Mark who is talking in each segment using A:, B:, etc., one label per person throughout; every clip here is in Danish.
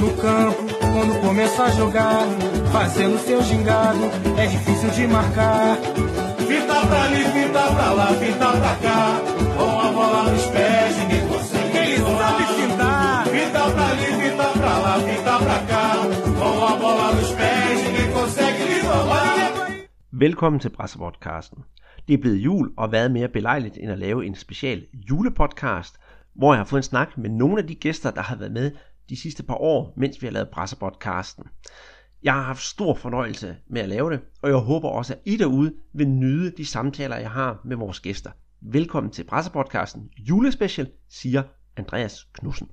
A: No campo, quando começa a jogar, fazendo seu gingado, é difícil de marcar. Fita pra ali, fita pra lá, fita pra cá, com a bola nos pés, ninguém consegue. Ele sabe fintar. Fita pra ali, fita pra lá, fita pra cá, com a bola nos pés, ninguém consegue lhe roubar.
B: Velkommen til Brasserpodcasten. Det er blevet jul og været mere belejligt end at lave en special julepodcast, hvor jeg har fået en snak med nogle af de gæster, der har været med de sidste par år, mens vi har lavet Brasserpodcasten. Jeg har haft stor fornøjelse med at lave det, og jeg håber også, at I derude vil nyde de samtaler, jeg har med vores gæster. Velkommen til Brasserpodcasten julespecial, siger Andreas Knudsen.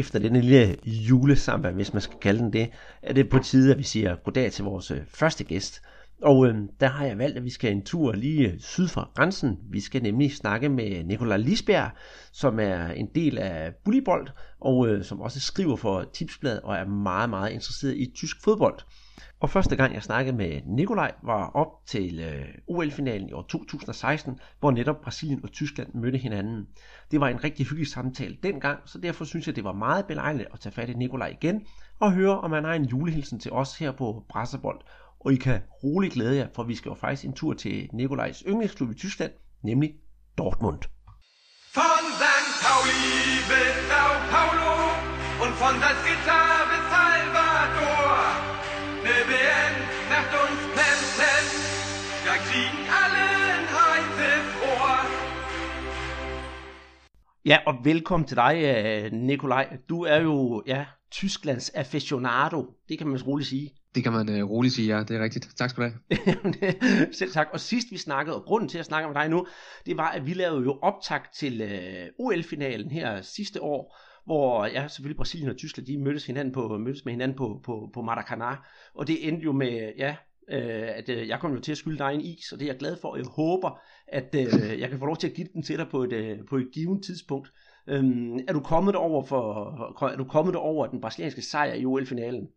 B: Efter denne lille julesamba, hvis man skal kalde den det, er det på tide, at vi siger goddag til vores øh, første gæst. Og øh, der har jeg valgt, at vi skal en tur lige øh, syd for grænsen. Vi skal nemlig snakke med Nikolaj Lisbjerg, som er en del af Bullibold, og øh, som også skriver for Tipsbladet og er meget, meget interesseret i tysk fodbold. Og første gang jeg snakkede med Nikolaj var op til øh, OL-finalen i år 2016, hvor netop Brasilien og Tyskland mødte hinanden. Det var en rigtig hyggelig samtale dengang, så derfor synes jeg, det var meget belejligt at tage fat i Nikolaj igen og høre, om han har en julehilsen til os her på Brasserbold. Og I kan roligt glæde jer, for vi skal jo faktisk en tur til Nikolajs yndlingsklub i Tyskland, nemlig Dortmund.
C: Von St. Pauli bis Sao Paulo und von Salzgitter bis
B: Ja, og velkommen til dig, øh, Nikolaj. Du er jo ja, Tysklands aficionado, det kan man roligt sige.
D: Det kan man øh, roligt sige, ja. Det er rigtigt. Tak skal du have.
B: Selv tak. Og sidst vi snakkede, og grunden til at snakke med dig nu, det var, at vi lavede jo optakt til øh, OL-finalen her sidste år, hvor ja, selvfølgelig Brasilien og Tyskland, de mødtes, hinanden på, mødtes med hinanden på, på, på Maracanã. Og det endte jo med, ja, øh, at øh, jeg kommer jo til at skylde dig en is, og det er jeg glad for. Jeg håber, at øh, jeg kan få lov til at give den til dig på et, øh, på et givet tidspunkt. Øhm, er du kommet over for, er du kommet over den brasilianske sejr i OL-finalen?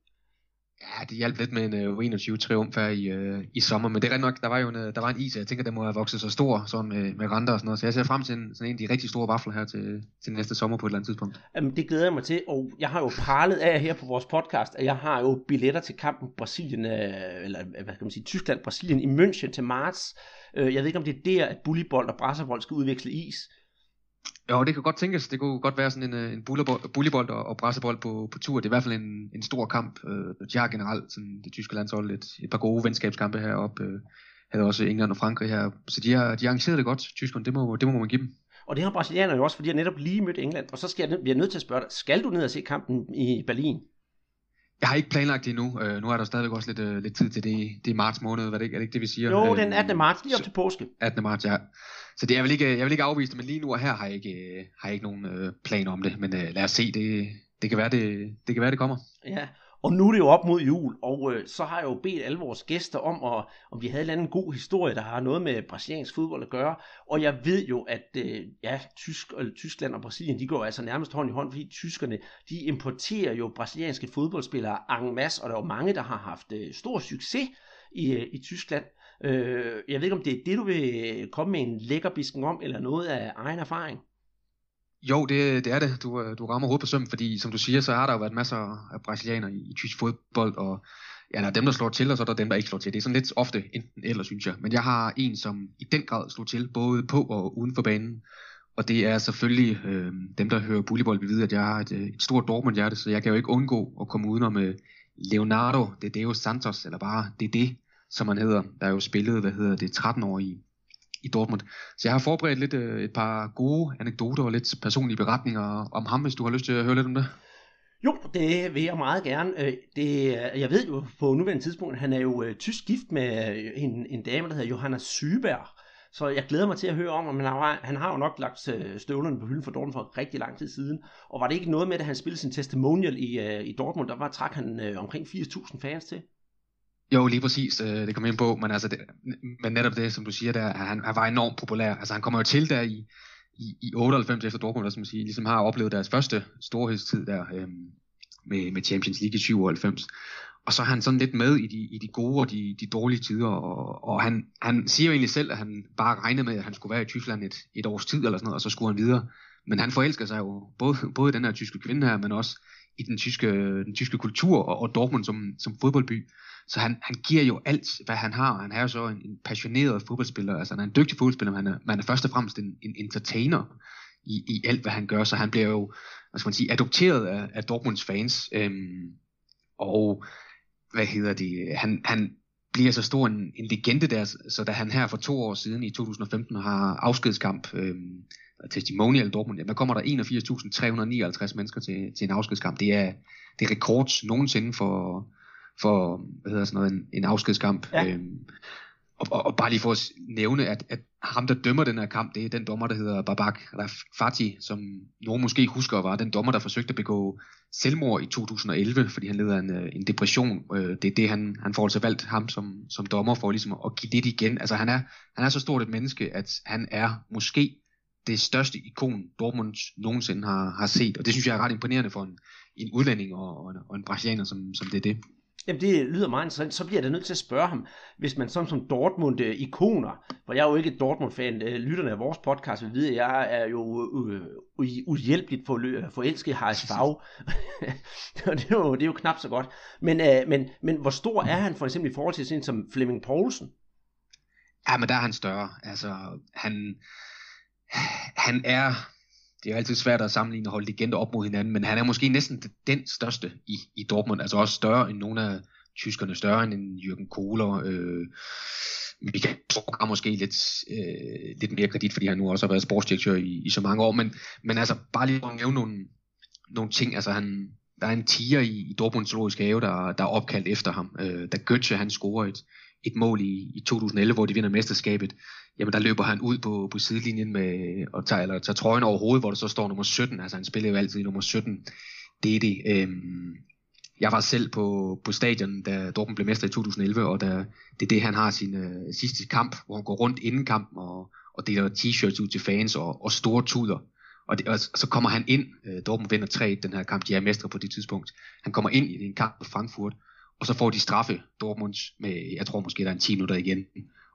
D: Ja, det hjalp lidt med en øh, uh, 21 triumf her i, uh, i sommer, men det er nok, der var jo en, øh, der var en is, jeg tænker, den må have vokset så stor, sådan med, med renter og sådan noget, så jeg ser frem til en, sådan en af de rigtig store vafler her til, til næste sommer på et eller andet tidspunkt.
B: Jamen, det glæder jeg mig til, og jeg har jo pralet af her på vores podcast, at jeg har jo billetter til kampen Brasilien, eller hvad kan man sige, Tyskland-Brasilien i München til marts. Jeg ved ikke, om det er der, at bullybold og Brasserbold skal udveksle is.
D: Jo, det kan godt tænkes, det kunne godt være sådan en, øh, en bullybold og, og brassebold på, på tur, det er i hvert fald en, en stor kamp, øh, de har generelt sådan, det tyske landshold et, et par gode venskabskampe heroppe, øh, havde også England og Frankrig her, så de har, de har arrangeret det godt, tyskerne, det må, det må man give dem.
B: Og det har brasilianerne jo også, fordi jeg netop lige mødt England. Og så skal jeg, bliver jeg nødt til at spørge dig, skal du ned og se kampen i Berlin?
D: Jeg har ikke planlagt det endnu. Øh, nu er der stadigvæk også lidt, øh, lidt tid til det. Det er marts måned, hvad det er det ikke det, vi siger?
B: Jo,
D: Øh,
B: den 18. marts, lige op
D: så-
B: til påske.
D: 18. marts, ja. Så det er vel ikke, jeg vil ikke afvise det, men lige nu og her har jeg ikke, øh, har jeg ikke nogen øh, plan om det. Men øh, lad os se, det, det, kan være, det, det kan være, det kommer.
B: Ja, og nu er det jo op mod jul, og øh, så har jeg jo bedt alle vores gæster om, at, om vi havde en anden god historie, der har noget med brasiliansk fodbold at gøre. Og jeg ved jo, at øh, ja, Tysk, eller Tyskland og Brasilien, de går altså nærmest hånd i hånd, fordi tyskerne, de importerer jo brasilianske fodboldspillere en masse, og der er jo mange, der har haft øh, stor succes i, øh, i Tyskland. Øh, jeg ved ikke, om det er det, du vil komme med en lækker bisken om, eller noget af egen erfaring.
D: Jo, det, det er det. Du, øh, du rammer hovedet på søm, fordi som du siger, så har der jo været masser af brasilianere i, i tysk fodbold, og ja, der er dem, der slår til, og så er der dem, der ikke slår til. Det er sådan lidt ofte enten eller, synes jeg. Men jeg har en, som i den grad slår til, både på og uden for banen. Og det er selvfølgelig øh, dem, der hører bullybold, vil vide, at jeg har et, øh, et stort Dortmund-hjerte, så jeg kan jo ikke undgå at komme udenom øh, Leonardo de Deus Santos, eller bare DD, som han hedder, der er jo spillet, hvad hedder det, 13 år i, i Dortmund. Så jeg har forberedt lidt øh, et par gode anekdoter og lidt personlige beretninger om ham, hvis du har lyst til at høre lidt om det.
B: Jo, det vil jeg meget gerne. Øh, det, jeg ved jo på nuværende tidspunkt, han er jo øh, tysk gift med øh, en, en dame, der hedder Johanna Syberg. Så jeg glæder mig til at høre om, om han har, han har jo nok lagt støvlerne på hylden for Dortmund for rigtig lang tid siden. Og var det ikke noget med, at han spillede sin testimonial i, i Dortmund, der var trak han omkring 80.000 fans til?
D: Jo, lige præcis, øh, det kommer ind på, men, altså det, men netop det, som du siger, der, han, han var enormt populær. Altså han kommer jo til der i, i, i 98 efter Dortmund, som man siger, ligesom har oplevet deres første storhedstid der, øhm, med, med Champions League i 97. og så er han sådan lidt med i de, i de gode og de, de dårlige tider, og, og han, han siger jo egentlig selv, at han bare regnede med, at han skulle være i Tyskland et, et års tid eller sådan noget, og så skulle han videre. Men han forelsker sig jo både, både den her tyske kvinde her, men også i den tyske, den tyske kultur og, og Dortmund som, som fodboldby. Så han, han giver jo alt, hvad han har. Han er jo så en, en passioneret fodboldspiller. Altså han er en dygtig fodboldspiller, men han er, man er først og fremmest en, en entertainer i, i alt, hvad han gør. Så han bliver jo, hvad skal man sige, adopteret af, af Dortmunds fans. Øhm, og hvad hedder det, han, han bliver så stor en, en legende der, så da han her for to år siden i 2015 har afskedskamp, øhm, testimonial Dortmund, der kommer der 81.359 mennesker til, til en afskedskamp. Det er, det er rekord nogensinde for, for hvad hedder sådan noget, en, en afskedskamp. Ja. Øhm, og, og, og bare lige for at nævne, at, at ham, der dømmer den her kamp, det er den dommer, der hedder Babak Rafati, som nogen måske husker var den dommer, der forsøgte at begå selvmord i 2011, fordi han leder en, øh, en depression. Øh, det er det, han, han får altså valgt ham som, som dommer for ligesom at give lidt igen. Altså han er, han er så stort et menneske, at han er måske det største ikon, Dortmund nogensinde har, har set. Og det synes jeg er ret imponerende for en, en udlænding og, og, en, og en brasilianer, som, som det er det.
B: Jamen det lyder meget interessant. Så bliver jeg da nødt til at spørge ham, hvis man som, som Dortmund-ikoner, for jeg er jo ikke Dortmund-fan, øh, lytterne af vores podcast vil vide, at jeg er jo øh, uhjælpeligt øh, forelsket i Harris Fag. det, er jo, det er jo knap så godt. Men, øh, men, men hvor stor er han for eksempel i forhold til sådan som Flemming Poulsen?
D: Ja, men der er han større. Altså, han, han er det er jo altid svært at sammenligne og holde legender op mod hinanden, men han er måske næsten den største i, i Dortmund, altså også større end nogle af tyskerne, større end Jürgen Kohler. Øh, Michael Zorc har måske lidt, øh, lidt mere kredit, fordi han nu også har været sportsdirektør i, i så mange år, men, men altså bare lige at nævne nogle, nogle ting, altså han, der er en tiger i, i Dortmunds zoologiske have, der, der er opkaldt efter ham. Øh, da Götze han scorer et, et mål i, i 2011, hvor de vinder mesterskabet, jamen der løber han ud på, på sidelinjen med, og tager, eller tager trøjen over hovedet, hvor der så står nummer 17, altså han spiller jo altid i nummer 17, det er det. Øhm, jeg var selv på, på stadion, da Dortmund blev mester i 2011, og da, det er det, han har sin øh, sidste kamp, hvor han går rundt inden kampen og, og deler t-shirts ud til fans og, og store tuder. Og, det, og så kommer han ind, øh, Dortmund vinder 3 den her kamp, de er mestre på det tidspunkt. Han kommer ind i en kamp på Frankfurt, og så får de straffe Dortmunds med, jeg tror måske der er en 10 minutter igen.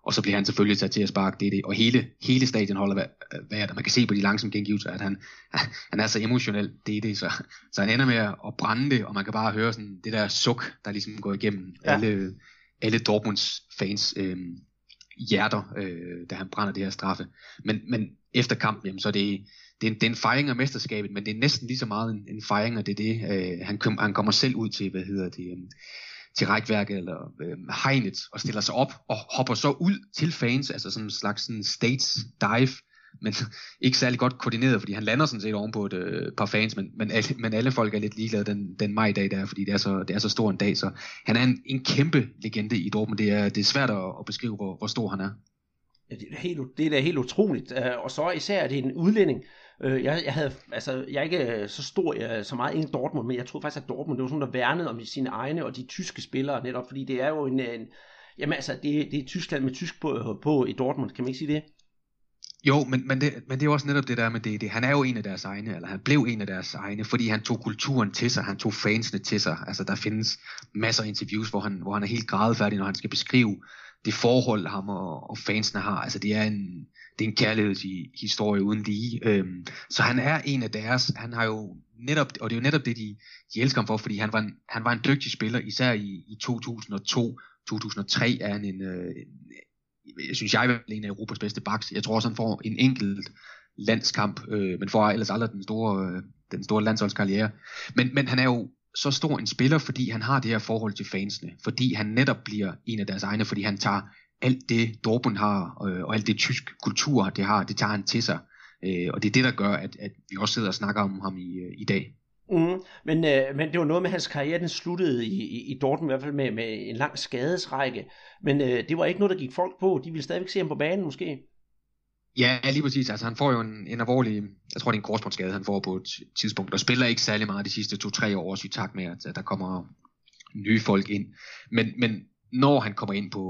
D: Og så bliver han selvfølgelig sat til at sparke det, det. Og hele, hele stadion holder vejret. Man kan se på de langsomme gengivelser, at han, han er så emotionel, det det. Så, så han ender med at brænde det, og man kan bare høre sådan det der suk, der ligesom går igennem ja. alle, alle Dortmunds fans øh, hjerter, øh, da han brænder det her straffe. Men, men efter kampen, jamen, så er det, det, er det er en fejring af mesterskabet, men det er næsten lige så meget en, en fejring af det, det øh, han, kom, han kommer selv ud til, hvad hedder det, øh, til rækværket eller øh, hegnet og stiller sig op og hopper så ud til fans, altså sådan en slags sådan states dive, men ikke særlig godt koordineret, fordi han lander sådan set ovenpå et øh, par fans, men, men, alle, men alle folk er lidt ligeglade den, den maj-dag der, fordi det er, så, det er så stor en dag, så han er en, en kæmpe legende i Dortmund. Det er, det er svært at, at beskrive, hvor, hvor stor han er.
B: Ja, det, er helt, det er da helt utroligt, øh, og så især er det en udlænding, Øh, jeg, jeg, havde, altså, jeg er ikke øh, så stor jeg, så meget ind i Dortmund, men jeg troede faktisk, at Dortmund det var sådan, der værnede om sine egne og de tyske spillere netop, fordi det er jo en, øh, en jamen altså, det, det er Tyskland med tysk på, øh, på i Dortmund, kan man ikke sige det?
D: Jo, men, men, det, men det er også netop det der med det, det. Han er jo en af deres egne, eller han blev en af deres egne, fordi han tog kulturen til sig, han tog fansene til sig. Altså der findes masser af interviews, hvor han, hvor han er helt grædefærdig, når han skal beskrive det forhold, ham og, og fansene har. Altså det er en, det er en kærlighedshistorie uden lige. Øhm, så han er en af deres, han har jo netop, og det er jo netop det, de, de elsker ham for, fordi han var en, han var en dygtig spiller, især i, i 2002, 2003 er han en, øh, jeg synes jeg er en af Europas bedste backs. Jeg tror også, han får en enkelt landskamp, øh, men får ellers aldrig den store, øh, den store landsholdskarriere. Men, men han er jo så stor en spiller, fordi han har det her forhold til fansene, fordi han netop bliver en af deres egne, fordi han tager alt det Dortmund har, øh, og alt det tysk kultur det har, det tager han til sig. Øh, og det er det, der gør, at, at vi også sidder og snakker om ham i, øh, i dag.
B: Mm, men, øh, men det var noget med hans karriere, den sluttede i, i, i Dortmund i hvert fald med, med en lang skadesrække. Men øh, det var ikke noget, der gik folk på. De ville stadigvæk se ham på banen måske.
D: Ja, lige præcis. Altså, han får jo en, en alvorlig, jeg tror det er en korsbåndsskade, han får på et tidspunkt, og spiller ikke særlig meget de sidste to-tre år, også i takt med, at, at der kommer nye folk ind. Men, men når han kommer ind på,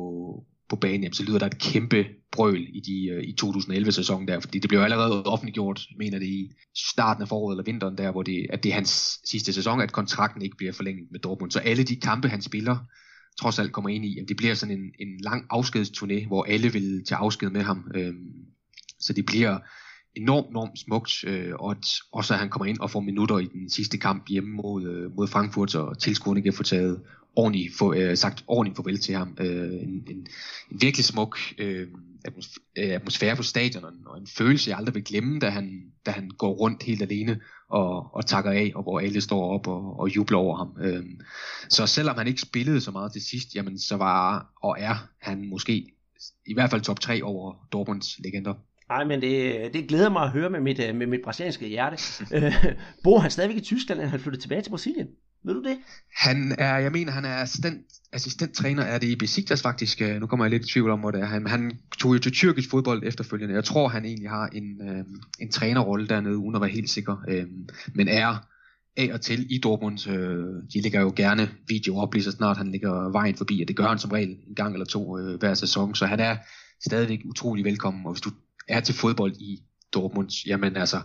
D: på banen, jamen, så lyder der et kæmpe brøl i, de, øh, i 2011-sæsonen der, fordi det blev allerede offentliggjort, mener det i starten af foråret eller vinteren der, hvor det, at det er hans sidste sæson, at kontrakten ikke bliver forlænget med Dortmund. Så alle de kampe, han spiller, trods alt kommer ind i, jamen, det bliver sådan en, en lang afskedsturné, hvor alle vil til afsked med ham. Øhm, så det bliver enormt, enormt smukt, øh, og at også at han kommer ind og får minutter i den sidste kamp hjemme mod, øh, mod Frankfurt, og tilskuerne kan få taget ordentligt, for, øh, sagt ordentligt farvel til ham. Øh, en, en, en virkelig smuk øh, øh, atmosfære på stadion, og en følelse, jeg aldrig vil glemme, da han, da han går rundt helt alene og, og takker af, og hvor alle står op og, og jubler over ham. Øh, så selvom han ikke spillede så meget til sidst, jamen så var og er han måske i hvert fald top 3 over Dortmunds legender.
B: Nej, men det, det glæder mig at høre med mit, øh, med mit brasilianske hjerte. Øh, bor han stadigvæk i Tyskland, eller han flyttet tilbage til Brasilien? Ved du det?
D: Han er, jeg mener, han er assistent, assistenttræner, er det i Besiktas faktisk. Øh, nu kommer jeg lidt i tvivl om, hvor det er. Han, han tog jo til tyrkisk fodbold efterfølgende. Jeg tror, han egentlig har en, øh, en trænerrolle dernede, uden at være helt sikker. Øh, men er af og til i Dortmund. Øh, de lægger jo gerne video op lige så snart han ligger vejen forbi, og det gør han som regel en gang eller to øh, hver sæson. Så han er stadigvæk utrolig velkommen, og hvis du er til fodbold i Dortmund, jamen altså,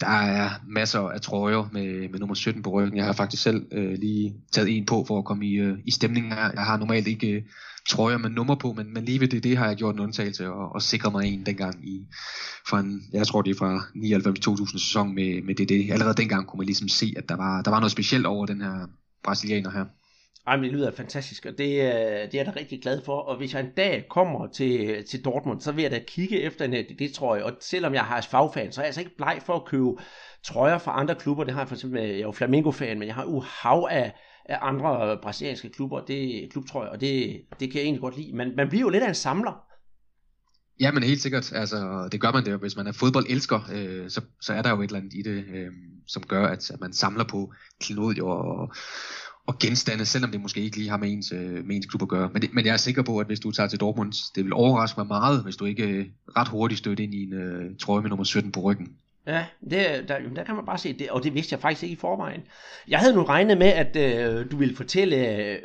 D: der er masser af trøjer med, med nummer 17 på ryggen. Jeg har faktisk selv øh, lige taget en på for at komme i, øh, i stemningen her. Jeg har normalt ikke øh, trøjer med nummer på, men, men lige ved det, det har jeg gjort en undtagelse og, og sikret mig en dengang i, fra en, jeg tror det er fra 99-2000 sæson med, med det, det. Allerede dengang kunne man ligesom se, at der var, der var noget specielt over den her brasilianer her.
B: Jamen, det lyder fantastisk, og det, det er jeg da rigtig glad for. Og hvis jeg en dag kommer til, til Dortmund, så vil jeg da kigge efter en det tror jeg. Og selvom jeg har fagfan, så er jeg altså ikke bleg for at købe trøjer fra andre klubber. Det har jeg for eksempel, jeg er jo Flamingo-fan, men jeg har jo hav af, af andre brasilianske klubber, det klubtrøjer, og det, det kan jeg egentlig godt lide. Man, man bliver jo lidt af en samler.
D: Ja, men helt sikkert. Altså, det gør man det Hvis man er fodboldelsker, øh, så, så er der jo et eller andet i det, øh, som gør, at, at man samler på klinodier og, og genstande, selvom det måske ikke lige har med ens, øh, med ens klub at gøre. Men, det, men jeg er sikker på, at hvis du tager til Dortmund, det vil overraske mig meget, hvis du ikke øh, ret hurtigt støtter ind i en øh, trøje med nummer 17 på ryggen.
B: Ja, det, der, der kan man bare se det, og det vidste jeg faktisk ikke i forvejen. Jeg havde nu regnet med, at øh, du ville fortælle,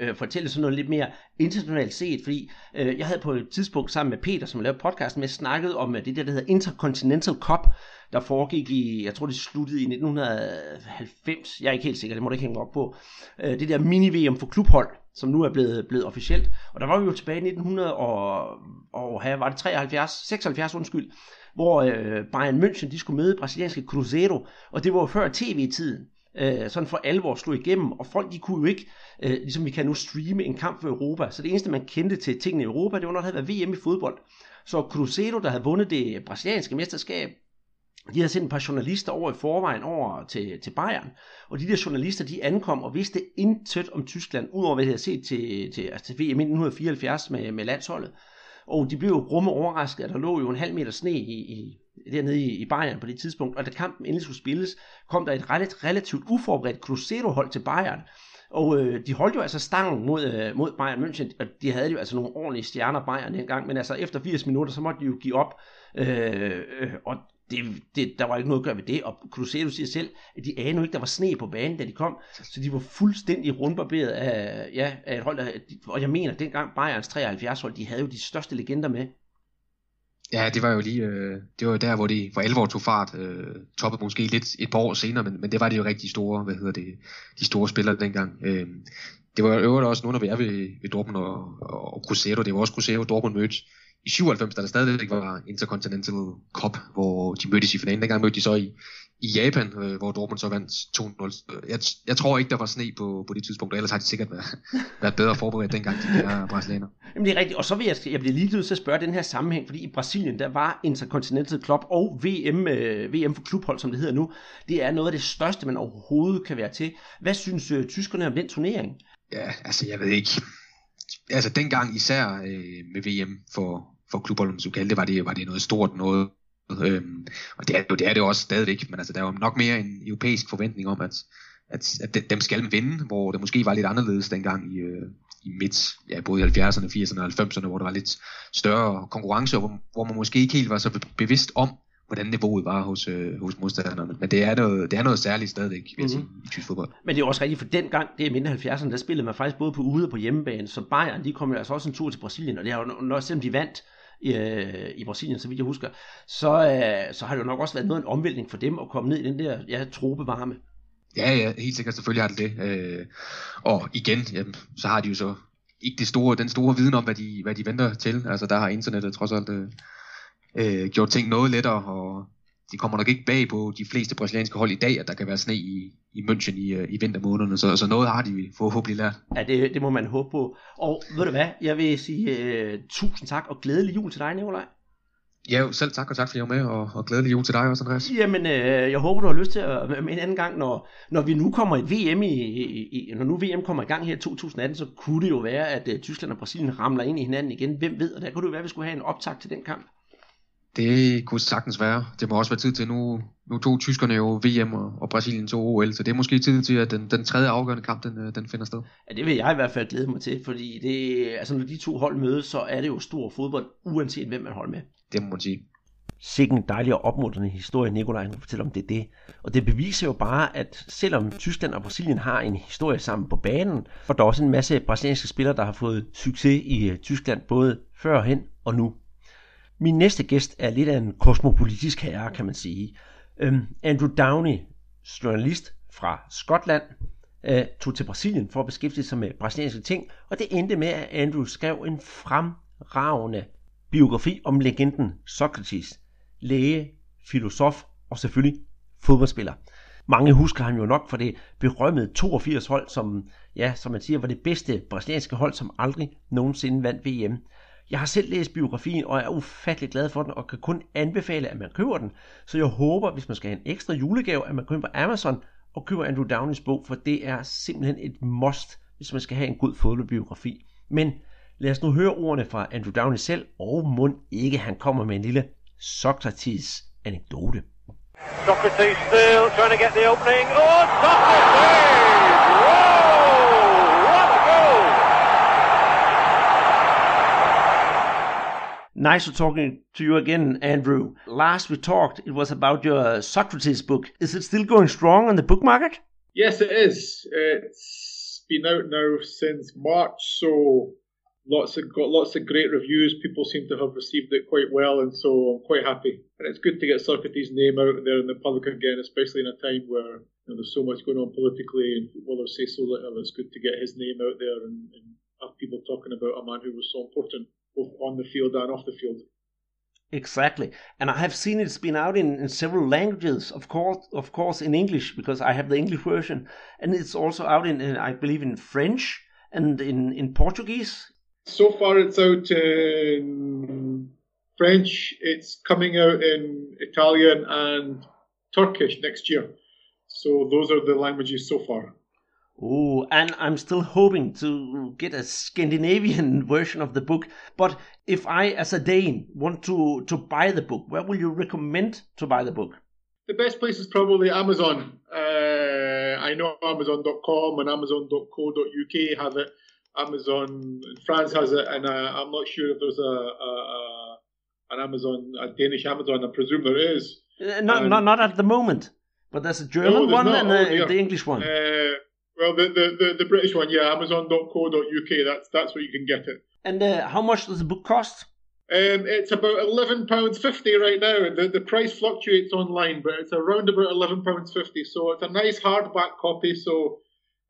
B: øh, fortælle sådan noget lidt mere internationalt set, fordi øh, jeg havde på et tidspunkt sammen med Peter, som lavede podcasten med, snakket om øh, det der, der hedder Intercontinental Cup, der foregik i, jeg tror det sluttede i 1990, jeg er ikke helt sikker, det må du ikke hænge op på, øh, det der mini-VM for klubhold, som nu er blevet, blevet officielt. Og der var vi jo tilbage i 1900 og, og her var det 73, 76 undskyld, hvor øh, Bayern München de skulle møde brasilianske Cruzeiro, og det var jo før tv-tiden, øh, sådan for alvor slog igennem, og folk de kunne jo ikke, øh, ligesom vi kan nu streame en kamp for Europa, så det eneste man kendte til tingene i Europa, det var når der havde været VM i fodbold. Så Cruzeiro, der havde vundet det brasilianske mesterskab, de havde sendt et par journalister over i forvejen over til, til Bayern, og de der journalister, de ankom og vidste intet om Tyskland, udover hvad de havde set til, til, altså til VM 1974 med, med landsholdet. Og de blev jo rumme overrasket, at der lå jo en halv meter sne i, i, dernede i, i Bayern på det tidspunkt, og da kampen endelig skulle spilles, kom der et relativt, relativt uforberedt Cruzeiro-hold til Bayern, og øh, de holdt jo altså stangen mod, øh, mod Bayern München, og de havde jo altså nogle ordentlige stjerner Bayern dengang, men altså efter 80 minutter, så måtte de jo give op, øh, øh, og det, det, der var ikke noget at gøre ved det, og Cruzeiro siger selv, at de anede ikke, der var sne på banen, da de kom, så de var fuldstændig rundbarberet af, ja, af et hold, der, og jeg mener, dengang Bayerns 73 hold, de havde jo de største legender med.
D: Ja, det var jo lige, øh, det var der, hvor de for alvor tog fart, øh, toppede måske lidt et par år senere, men, men det var det jo rigtig store, hvad hedder det, de store spillere dengang. Øh, det var jo også nogle, af vi er ved, ved Dortmund og, og, og Cruzeiro, det var også Cruzeiro, Dortmund mødte i 97, da der stadigvæk var Intercontinental Cup, hvor de mødtes i finalen. Dengang mødte de så i, i Japan, øh, hvor Dortmund så vandt 2-0. Jeg, jeg tror ikke, der var sne på, på det tidspunkt, og ellers har de sikkert været, været bedre forberedt dengang, de her brasilianer.
B: Jamen det er rigtigt, og så vil jeg, jeg bliver lige nødt til at spørge den her sammenhæng, fordi i Brasilien, der var Intercontinental Club og VM, øh, VM for klubhold, som det hedder nu, det er noget af det største, man overhovedet kan være til. Hvad synes øh, tyskerne om den turnering?
D: Ja, altså jeg ved ikke. Altså dengang især øh, med VM for, for klubholdet, som det, var det, var det noget stort noget. Øhm, og det er, det er det også stadigvæk, men altså, der er jo nok mere en europæisk forventning om, at, at, at dem skal vinde, hvor det måske var lidt anderledes dengang i, øh, i midt, ja, både i 70'erne, 80'erne og 90'erne, hvor der var lidt større konkurrence, hvor, hvor man måske ikke helt var så bevidst om, hvordan niveauet var hos, øh, hos modstanderne. Men det er noget, det er noget særligt stadigvæk, vil jeg sige, i tysk fodbold.
B: Men det er også rigtigt, for den gang, det er mindre 70'erne, der spillede man faktisk både på ude og på hjemmebane, så Bayern, de kom jo altså også en tur til Brasilien, og det har jo nok, selvom de vandt i, øh, i Brasilien, så vidt jeg husker, så, øh, så har det jo nok også været noget af en omvæltning for dem at komme ned i den der ja, tropevarme.
D: Ja, ja, helt sikkert, selvfølgelig har det det. Øh, og igen, jamen, så har de jo så ikke det store, den store viden om, hvad de, hvad de venter til. Altså, der har internettet trods alt øh, øh, gjort ting noget lettere, og det kommer nok ikke bag på de fleste brasilianske hold i dag, at der kan være sne i, i München i, øh, i vintermånederne, så, så noget har de forhåbentlig lært.
B: Ja, det, det må man håbe på. Og ved du hvad, jeg vil sige uh, tusind tak og glædelig jul til dig, Nikolaj.
D: Ja, selv tak, og tak fordi jeg var med, og, og glædelig jul til dig også, Andreas.
B: Jamen, øh, jeg håber, du har lyst til at være med en anden gang, når, når vi nu kommer i VM i, i, i, når nu VM kommer i gang her i 2018, så kunne det jo være, at uh, Tyskland og Brasilien ramler ind i hinanden igen. Hvem ved, og der kunne det jo være, at vi skulle have en optag til den kamp.
D: Det kunne sagtens være. Det må også være tid til, nu, nu tog tyskerne jo VM og, og Brasilien tog OL, så det er måske tid til, at den, den tredje afgørende kamp, den, øh, den finder sted.
B: Ja, det vil jeg i hvert fald glæde mig til, fordi det, altså, når de to hold mødes, så er det jo stor fodbold, uanset hvem man holder med.
D: Det må man sige.
B: Sikke en dejlig og opmuntrende historie, Nikolaj fortæller om det, det. Og det beviser jo bare, at selvom Tyskland og Brasilien har en historie sammen på banen, og der er også en masse brasilianske spillere, der har fået succes i øh, Tyskland, både førhen og nu. Min næste gæst er lidt af en kosmopolitisk herre, kan man sige. Øhm, Andrew Downey, journalist fra Skotland, øh, tog til Brasilien for at beskæftige sig med brasilianske ting, og det endte med, at Andrew skrev en fremragende biografi om legenden Socrates, læge, filosof og selvfølgelig fodboldspiller. Mange husker ham jo nok for det berømmede 82 hold, som, ja, som man siger, var det bedste brasilianske hold, som aldrig nogensinde vandt VM. Jeg har selv læst biografien, og er ufattelig glad for den, og kan kun anbefale, at man køber den. Så jeg håber, hvis man skal have en ekstra julegave, at man køber på Amazon og køber Andrew Downeys bog, for det er simpelthen et must, hvis man skal have en god fodboldbiografi. Men lad os nu høre ordene fra Andrew Downey selv, og mund ikke, han kommer med en lille Socrates anekdote.
E: Socrates still trying to get the opening. Oh, Socrates!
B: Nice talking to you again, Andrew. Last we talked, it was about your Socrates book. Is it still going strong on the book market?
F: Yes, it is. It's been out now since March, so lots of got lots of great reviews. People seem to have received it quite well, and so I'm quite happy. And it's good to get Socrates' name out there in the public again, especially in a time where you know, there's so much going on politically and footballers say so little. It's good to get his name out there and, and have people talking about a man who was so important both on the field and off the field.
B: Exactly, and I have seen it's been out in, in several languages. Of course, of course, in English because I have the English version, and it's also out in, in I believe, in French and in in Portuguese.
F: So far, it's out in French. It's coming out in Italian and Turkish next year. So those are the languages so far.
B: Oh, and I'm still hoping to get a Scandinavian version of the book. But if I, as a Dane, want to, to buy the book, where will you recommend to buy the book?
F: The best place is probably Amazon. Uh, I know Amazon.com and Amazon.co.uk have it. Amazon in France has it, and uh, I'm not sure if there's a, a, an Amazon, a Danish Amazon. I presume there is.
B: Uh, not,
F: Um,
B: not, not at the moment, but there's a German
F: there's
B: one
F: not.
B: and
F: Oh,
B: a, the English one.
F: Uh, well, the, the, the, the British one, yeah, Amazon.co.uk. That's that's where you can get it.
B: and uh, how much does the book cost?
F: Um, it's about eleven pounds fifty right now. The the price fluctuates online, but it's around about eleven pounds fifty. So it's a nice hardback copy. So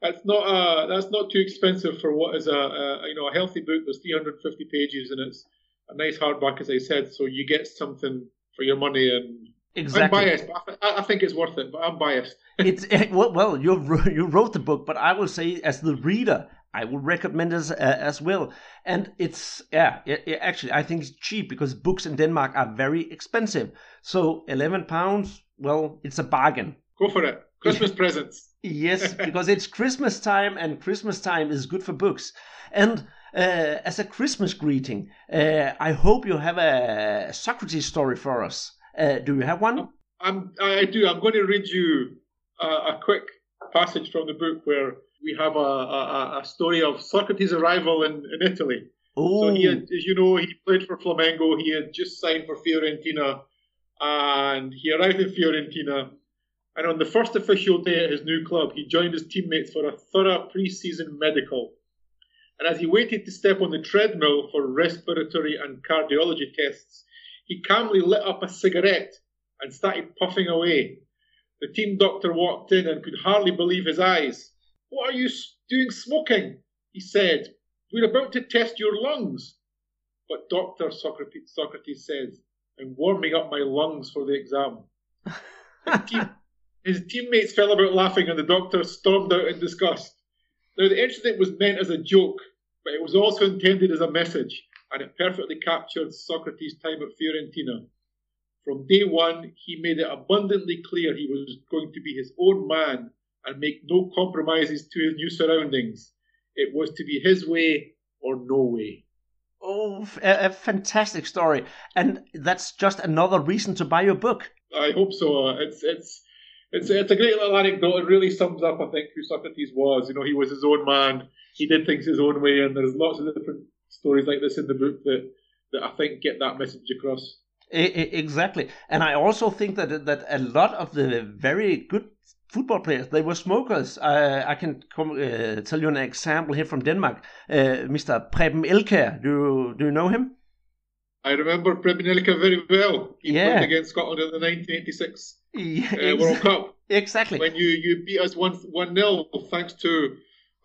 F: that's not uh that's not too expensive for what is a, a you know a healthy book. There's three hundred fifty pages, and it's a nice hardback, as I said. So you get something for your money. And I'm biased, but I, th- I I think it's worth it. But I'm biased.
B: it's eh, well, well you you wrote the book, but I will say as the reader, I will recommend it as, uh, as well. And it's yeah, it, it- actually I think it's cheap because books in Denmark are very expensive. So eleven pounds, well, it's a bargain.
F: Go for it. Christmas presents.
B: Yes, because it's Christmas time, and Christmas time is good for books. And uh, as a Christmas greeting, uh, I hope you have a Socrates story for us. Uh, do you have one?
F: I'm, I do. I'm going to read you a, a quick passage from the book where we have a, a, a story of Socrates' arrival in, in Italy.
B: Oh,
F: So he had, as you know, he played for Flamengo. He had just signed for Fiorentina. and he arrived in Fiorentina. And on the first official day at his new club, he joined his teammates for a thorough pre-season medical. And as he waited to step on the treadmill for respiratory and cardiology tests, he calmly lit up a cigarette and started puffing away. The team doctor walked in and could hardly believe his eyes. What are you doing smoking? He said. We're about to test your lungs. But Dr. Socrates, Socrates says, I'm warming up my lungs for the exam. his, team, his teammates fell about laughing and the doctor stormed out in disgust. Now, the incident was meant as a joke, but it was also intended as a message, and it perfectly captured Socrates' time at Fiorentina. From day one, he made it abundantly clear he was going to be his own man and make no compromises to his new surroundings. It was to be his way or no way.
B: Oh, a, a fantastic story. And that's just another reason to buy your book.
F: I hope so. It's it's it's it's a great little anecdote. It really sums up, I think, who Socrates was. You know, he was his own man. He did things his own way, and there's lots of different stories like this in the book that that I think get that message across.
B: Exactly, and I also think that that a lot of the very good football players they were smokers. Uh, I can come, uh, tell you an example here from Denmark. Uh, Mr. Preben Elkjær, do you, do you know him?
F: I remember Preben Elkjær very well. He
B: Yeah.
F: played against Scotland in the 1986
B: Yeah,
F: uh, World Cup
B: exactly.
F: when you, you beat us one one 0 thanks to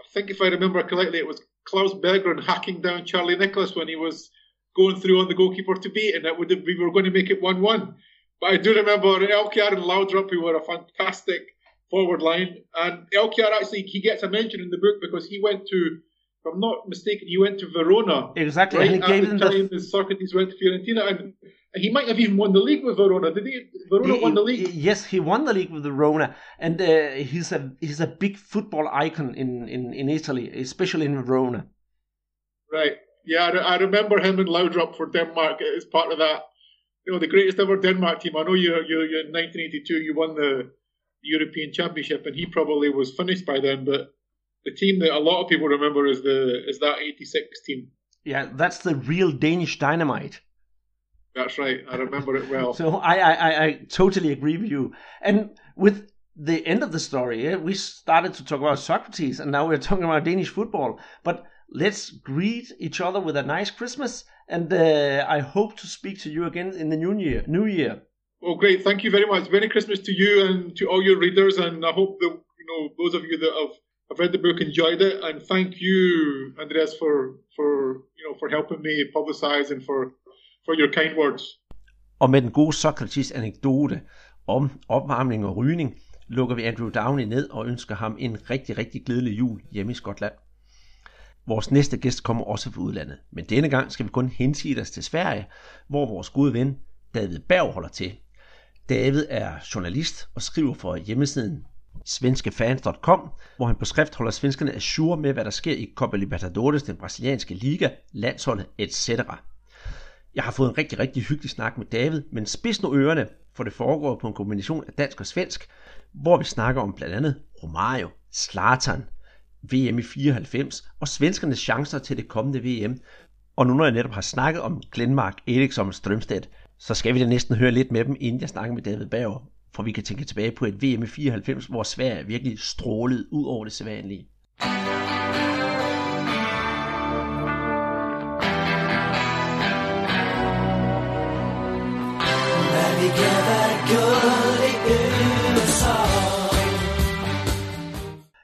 F: I think if I remember correctly it was Klaus Berggren hacking down Charlie Nicholas when he was going through on the goalkeeper to beat and that would have, we were going to make it one one. But I do remember Elkjær and Laudrup who were a fantastic forward line and Elkjær actually he gets a mention in the book because he went to if I'm not mistaken he went to Verona
B: Exactly,
F: right
B: and he
F: at the time
B: the.
F: Socrates went to Fiorentina and he might have even won the league with Verona. Did he? Verona won the league.
B: Yes, he won the league with the Rona, and uh, he's a he's a big football icon in, in, in Italy, especially in Verona.
F: Right. Yeah, I, I remember him in Laudrup for Denmark as part of that. You know, the greatest ever Denmark team. I know you you you in 1982 you won the European Championship, and he probably was finished by then. But the team that a lot of people remember is the is that '86 team.
B: Yeah, that's the real Danish dynamite.
F: That's right. I remember it well.
B: So I, I, I, I totally agree with you. And with the end of the story, we started to talk about Socrates, and now we're talking about Danish football. But let's greet each other with a nice Christmas, and uh, I hope to speak to you again in the new year. New year.
F: Well, great. Thank you very much. Merry Christmas to you and to all your readers, and I hope that you know those of you that have, have read the book enjoyed it. And thank you, Andreas, for for you know for helping me publicize and for for your kind words.
B: Og med den gode Socrates anekdote om opvarmning og rygning, lukker vi Andrew Downey ned og ønsker ham en rigtig, rigtig glædelig jul hjemme i Skotland. Vores næste gæst kommer også fra udlandet, men denne gang skal vi kun hensige os til Sverige, hvor vores gode ven David Berg holder til. David er journalist og skriver for hjemmesiden svenskefans.com, hvor han på skrift holder svenskerne assure med, hvad der sker i Copa Libertadores, den brasilianske liga, landsholdet etc. Jeg har fået en rigtig, rigtig hyggelig snak med David, men spids nu ørerne, for det foregår på en kombination af dansk og svensk, hvor vi snakker om blandt andet Romario, Slatan, VM i 94 og svenskernes chancer til det kommende VM. Og nu når jeg netop har snakket om Glenmark, Eriksson og Strømstedt, så skal vi da næsten høre lidt med dem, inden jeg snakker med David Bauer, for vi kan tænke tilbage på et VM i 94, hvor Sverige virkelig strålede ud over det sædvanlige.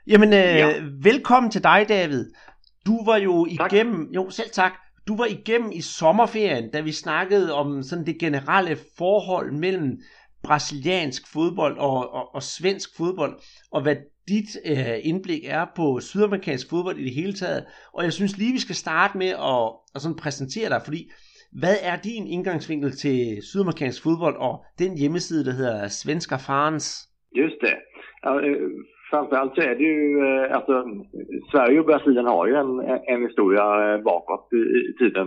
B: Jamen, øh, ja. velkommen til dig, David. Du var jo
G: Tak.
B: igennem, jo selv tak, du var igennem i sommerferien, da vi snakkede om sådan det generelle forhold mellem brasiliansk fodbold og, og, og svensk fodbold, og hvad dit øh, indblik er på sydamerikansk fodbold i det hele taget. Og jeg synes lige, vi skal starte med at, at sådan præsentere dig, fordi hvad er din indgangsvinkel til sydamerikansk fodbold og den hjemmeside, der hedder Svenska Fans?
G: Just det. Ja, øh, framförallt så är det ju, eh, alltså Sverige och Brasilien har ju en, en historia eh, bakåt i, i tiden.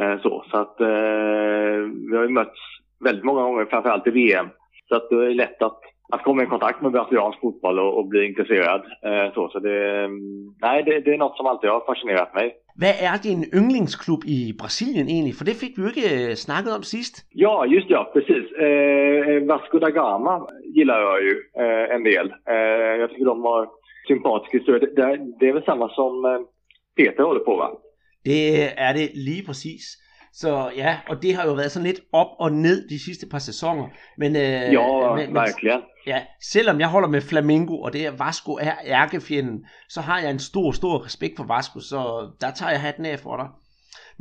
G: Eh, Så, så att eh, vi har ju mötts väldigt många gånger, framförallt i VM. Så att det är lätt att, att komma i kontakt med brasiliansk fotboll och, och bli intresserad. Eh, Så, så det, mm, nej, det, det är något som alltid har fascinerat mig.
B: Hvad er din yndlingsklub i Brasilien egentlig? For det fik vi jo ikke øh, snakket om sidst.
G: Ja, just ja, precis. Eh, Vasco da Gama gillar jag ju eh, en del. Eh, jag tycker de har sympatiska historier. Det, det, det är väl samma som eh, Peter håller på va?
B: Det er det lige præcis. Så ja, og det har jo været sådan lidt op og ned de sidste par sæsoner. Men, øh,
G: Ja,
B: men, men,
G: verkligen.
B: ja, selvom jeg holder med Flamingo, og det er Vasco er ærkefjenden, så har jeg en stor, stor respekt for Vasco, så der tager jeg hatten af for dig.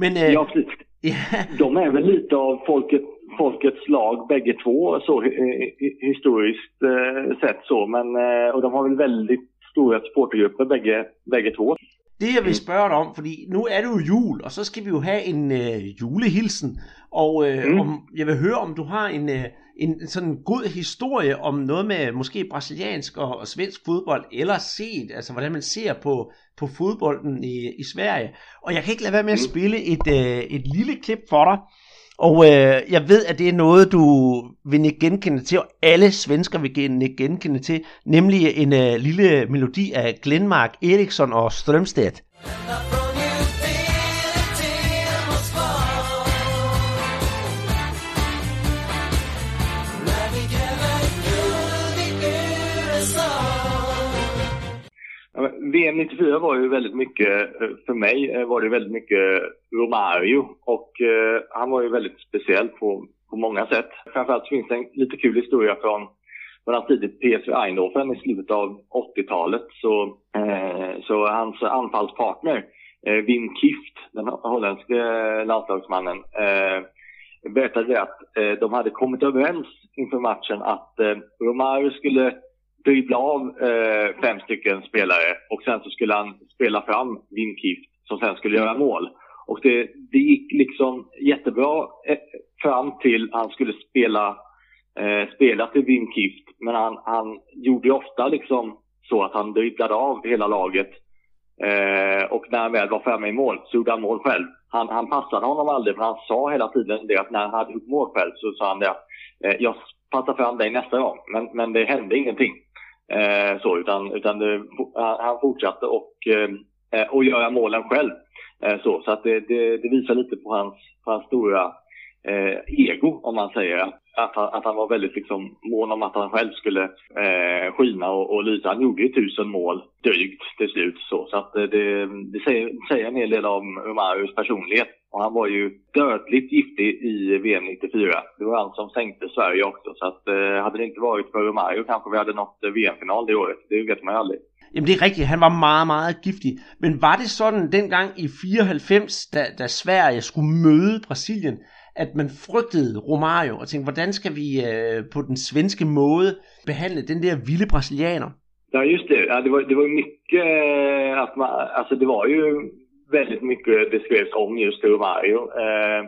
B: Men øh,
G: Ja, precis.
B: ja,
G: De är väl lite av folket, folkets lag bägge två så eh, eh, historiskt eh, sett så. Men, eh, och de har väl väldigt stora supportergrupper bägge, bägge två.
B: Det jeg vil spørge dig om, fordi nu er det jo jul, og så skal vi jo have en øh, julehilsen, og øh,
G: Mm.
B: om, jeg vil høre, om du har en, øh, en sådan god historie om noget med måske brasiliansk og, og svensk fodbold, eller set, altså hvordan man ser på, på fodbolden i, i Sverige. Og jeg kan ikke lade være med at spille et, øh, et lille klip for dig, og øh, jeg ved, at det er noget, du vil ikke genkende til, og alle svensker vil ikke genkende til, nemlig en øh, lille melodi af Glenmark, Eriksson og Strømstedt.
G: VM 94 var ju väldigt mycket, eh, för mig eh, var det väldigt mycket eh, Romario och han var ju väldigt speciell på, på många sätt. Framförallt finns det en lite kul historia från, från han tidigt PSV Eindhoven i slutet av 80-talet. Så, eh, så hans anfallspartner eh, Wim Kift, den holländske landslagsmannen, eh, berättade att eh, de hade kommit överens inför matchen att eh, Romario skulle dribbla av eh, fem stycken spelare och sen så skulle han spela fram Wimkift som sen skulle göra mål. Och det, det gick liksom jättebra eh, fram till han skulle spela, eh, spela till Wimkift. Men han, han gjorde ofta liksom så att han dribblade av hela laget. Eh, och när han väl var framme i mål så gjorde han mål själv. Han, han passade honom aldrig för han sa hela tiden det att när han hade gjort mål själv så sa han det att eh, jag passar fram dig nästa gång. Men, men det hände ingenting. Eh, så, utan, utan det, han, fortsatte och, eh, eh, och göra målen själv. Eh, så så att det, det, det visar lite på hans, på hans stora eh, ego, om man säger. Att han, att han var väldigt liksom, mån om att han själv skulle eh, skina och, och lysa. Han gjorde ju tusen mål drygt till slut. Så, så att eh, det, det säger, säger en hel del om Umarus personlighet. Och han var ju dödligt giftig i VM 94. Det var han som sänkte Sverige också. Så att, eh, hade det inte varit för Romario kanske vi hade nått eh, VM-final det året. Det vet man ju aldrig.
B: Jamen det er rigtigt, han var meget, meget giftig. Men var det sådan dengang i 94, da, da Sverige skulle møde Brasilien, at man frygtede Romario og tænkte, hvordan skal vi øh, på den svenske måde behandle den der vilde brasilianer?
G: Ja, just det. Ja, det, var, det var ju mycket, eh, att man, alltså det var ju väldigt mycket det skrevs om just Romario. Eh,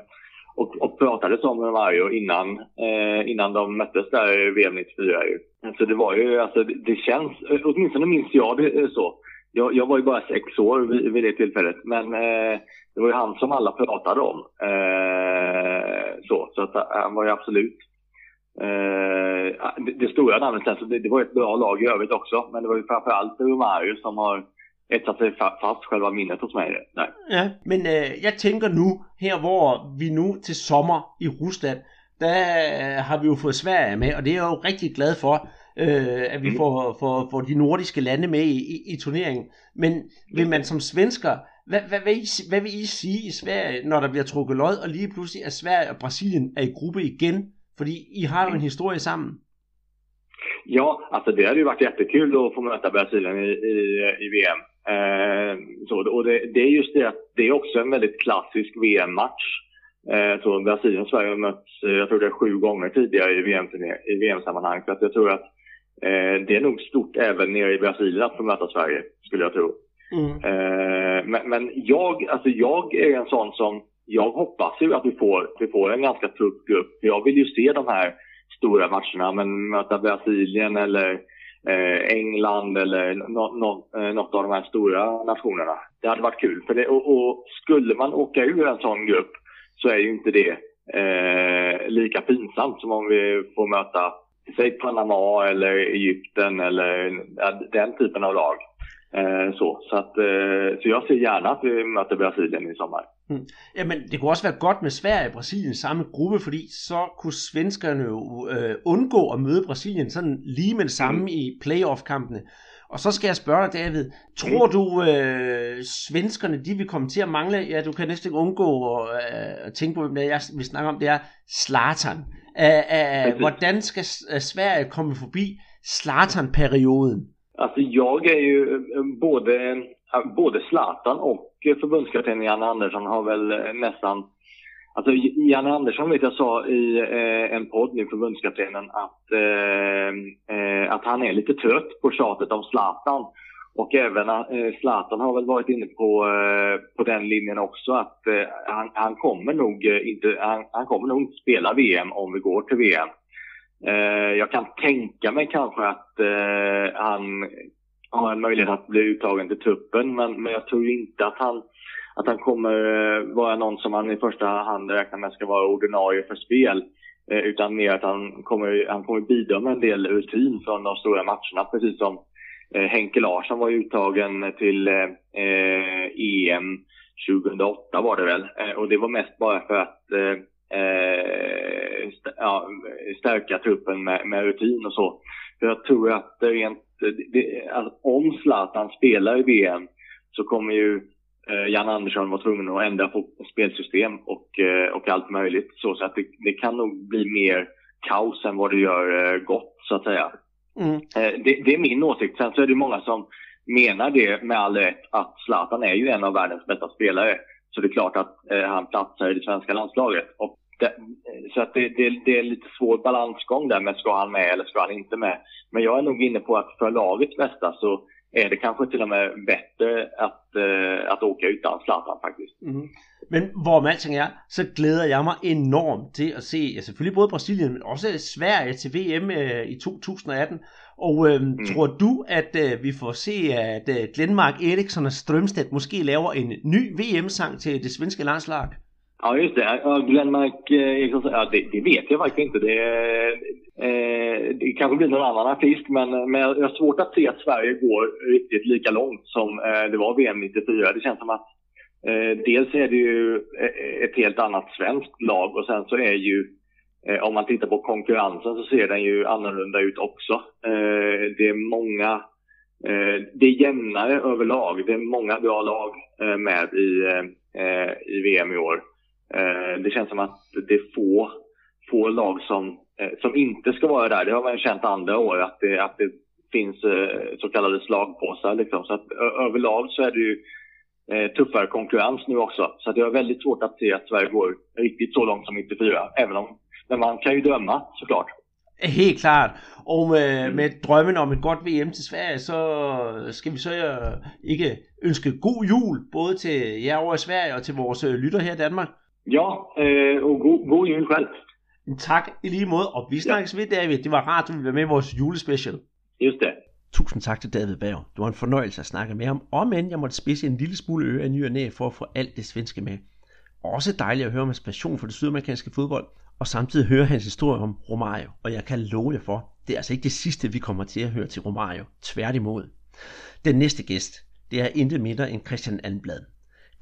G: och, och pratades om Romario innan, eh, innan de möttes där i VM 94 ju. Så det var ju, alltså det, det känns, åtminstone minns jag det eh, så. Jag, jag var ju bara sex år vid, vid det tillfället, men eh, det var ju han som alla pratade om. Eh, så, så att han var ju absolut Eh, det, det stora namnet sen, så det, det var ett bra lag i övrigt också. Men det var ju framförallt Romario som har etsat sig fa- fast själva minnet hos mig. Nej.
B: Ja, men øh, jeg tænker nu, her hvor vi nu til sommer i Rusland, der øh, har vi jo fået Sverige med, og det er jeg jo rigtig glad for, øh, at vi
G: Mhm.
B: får, får, får de nordiske lande med i, i, i turneringen. Men vil man som svensker, hvad, hvad, hvad, I, hvad vil I sige i Sverige, når der bliver trukket lod, og lige pludselig er Sverige og Brasilien er i gruppe igen? Fordi I har jo en historie sammen.
G: Ja, alltså det hade ju varit jättekul att få möta Brasilien i, i, i VM. Eh, så, och det, det är just det att det är också en väldigt klassisk VM-match. Eh, så Brasilien och Sverige har mötts, eh, jag tror det är sju gånger tidigare i VM i VM-sammanhang. Så att jag tror att eh, det är nog stort även nere i Brasilien att få möta Sverige, skulle jag tro.
B: Mm.
G: Eh, men, men jag, alltså jag är en sån som, jag hoppas ju att vi får, vi får en ganska tuff grupp. Jag vill ju se de här stora matcherna, men möta Brasilien eller eh, England eller no, no, eh, något av de här stora nationerna. Det hade varit kul. För det, och, och skulle man åka ur en sån grupp så är ju inte det eh, lika pinsamt som om vi får möta säg Panama eller Egypten eller ja, den typen av lag. Eh, så så, att, eh, så jag ser gärna att vi möter Brasilien i sommar.
B: Mm. Jamen, det kunne også være godt med Sverige og Brasilien i samme gruppe, fordi så kunne svenskerne jo øh, undgå at møde Brasilien sådan lige med det samme mm. i playoff-kampene. Og så skal jeg spørge dig, David, tror du, øh, svenskerne de vil komme til at mangle, ja, du kan næsten ikke undgå at, øh, at tænke på, hvad jeg vil snakke om, det er Zlatan. Æh, æh, hvordan skal Sverige komme forbi Zlatan-perioden?
G: Alltså jag är ju eh, både, eh, både Zlatan och förbundskapten Janne Andersson har väl eh, nästan Alltså Janne Andersson vet jag sa i eh, en podd nu, förbundskaptenen, att, eh, att han är lite trött på tjatet om Zlatan. Och även eh, Zlatan har väl varit inne på, eh, på den linjen också att han, han, kommer nog inte, han, han, kommer nog inte spela VM om vi går till VM. Eh, jag kan tänka mig kanske att eh, han har en möjlighet att bli uttagen till truppen men, men jag tror inte att han att han kommer eh, vara någon som man i första hand räknar med ska vara ordinarie för spel. Eh, utan mer att han kommer, han kommer bidra med en del rutin från de stora matcherna. Precis som eh, Henke Larsson var uttagen till eh, eh EM 2008 var det väl. Eh, och det var mest bara för att eh, st ja, stärka truppen med, med, rutin och så. För jag tror att rent, det, alltså, om Zlatan spelar i VM så kommer ju eh, Jan Andersson var tvungen att ändra på spelsystem och, eh, och allt möjligt. Så, så att det, det, kan nog bli mer kaos än vad det gör eh, gott, så att säga. Mm. Eh, det, det, är min åsikt. Sen så är det många som menar det med all rätt att Zlatan är ju en av världens bästa spelare. Så det är klart att eh, han platsar i det svenska landslaget. Och det, eh, så att det, det, det, är lite svår balansgång där med ska han med eller ska han inte med. Men jag är nog inne på att för lagets bästa så är det kanske till och med bättre att, eh, att åka utan Zlatan faktiskt.
B: Mm. Men hvor alting er, så glæder jeg mig enormt til at se ja, selvfølgelig både Brasilien, men også Sverige til VM øh, eh, i 2018. Og øh, mm. tror du, at øh, vi får se, at øh, Glenmark Eriksson og Strømstedt måske laver en ny VM-sang til det svenske landslag?
G: Ja, just det. Glenmark Eriksson, ja, det, det vet jag faktiskt inte. Det, Eh, det kanske blir någon annan artist, men, men jag har svårt att se att Sverige går riktigt lika långt som eh, det var VM 94. Det känns som att eh, dels är det ju eh, ett helt annat svenskt lag och sen så är ju Eh, om man tittar på konkurrensen så ser den ju annorlunda ut också. Eh, det är många, eh, det är jämnare överlag. Det är många bra lag eh, med i, i VM i år. det känns som att det är få, få lag som som inte ska vara där. Det har man känt andra år att det, att det finns så kallade slagpåsar. Liksom. Så att, överlag så är det ju eh, tuffare konkurrens nu också. Så att jag har väldigt svårt att se att Sverige går riktigt så långt som 94. Även om, men man kan ju drömma såklart.
B: Helt klart. Og med, med drømmen om et godt VM til Sverige, så skal vi så ikke ønske god jul, både til jer over i Sverige og til vores lytter her i Danmark.
G: Ja, og god, god jul selv.
B: Tak i lige måde, og vi snakkes ja. ved, David. Det var rart, at du ville være med i vores julespecial.
G: Just det.
B: Tusind tak til David Berg. Det var en fornøjelse at snakke med ham, om end jeg måtte spidse en lille smule øre af ny og næ for at få alt det svenske med. Også dejligt at høre om hans passion for det sydamerikanske fodbold, og samtidig høre hans historie om Romario. Og jeg kan love jer for, det er altså ikke det sidste, vi kommer til at høre til Romario. Tværtimod. Den næste gæst, det er intet mindre end Christian Anblad.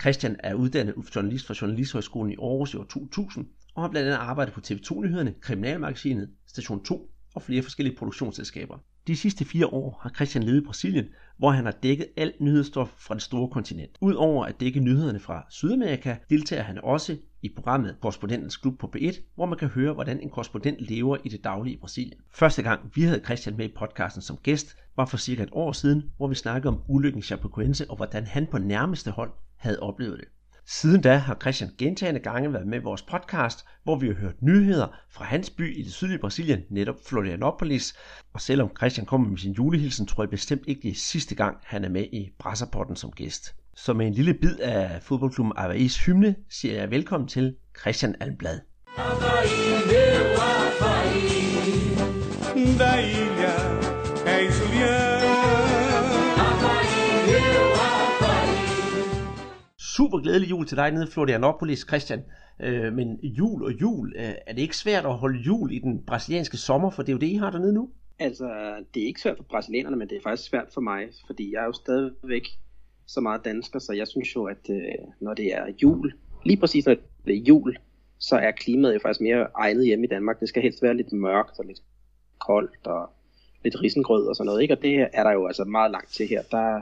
B: Christian er uddannet journalist fra Journalisthøjskolen i Aarhus i år 2000, og har blandt andet arbejdet på TV2-nyhederne, Kriminalmagasinet, Station 2 og flere forskellige produktionsselskaber. De sidste fire år har Christian levet i Brasilien, hvor han har dækket alt nyhedsstof fra det store kontinent. Udover at dække nyhederne fra Sydamerika, deltager han også i programmet Korrespondentens Klub på P1, hvor man kan høre, hvordan en korrespondent lever i det daglige i Brasilien. Første gang vi havde Christian med i podcasten som gæst, var for cirka et år siden, hvor vi snakkede om ulykken i Chapecoense og hvordan han på nærmeste hold havde oplevet det. Siden da har Christian gentagende gange været med i vores podcast, hvor vi har hørt nyheder fra hans by i det sydlige Brasilien, netop Florianopolis. Og selvom Christian kommer med sin julehilsen, tror jeg bestemt ikke det er sidste gang, han er med i Brasserpotten som gæst. Så med en lille bid af fodboldklubben Avaís hymne, siger jeg velkommen til Christian Almblad. Da super glædelig jul til dig nede i Florianopolis, Christian. Øh, men jul og jul, øh, er det ikke svært at holde jul i den brasilianske sommer, for det er jo det, I har dernede nu?
H: Altså, det er ikke svært for brasilianerne, men det er faktisk svært for mig, fordi jeg er jo stadigvæk så meget dansker, så jeg synes jo, at øh, når det er jul, lige præcis når det er jul, så er klimaet jo faktisk mere egnet hjemme i Danmark. Det skal helst være lidt mørkt og lidt koldt og lidt risengrød og sådan noget, ikke? Og det er der jo altså meget langt til her. Der,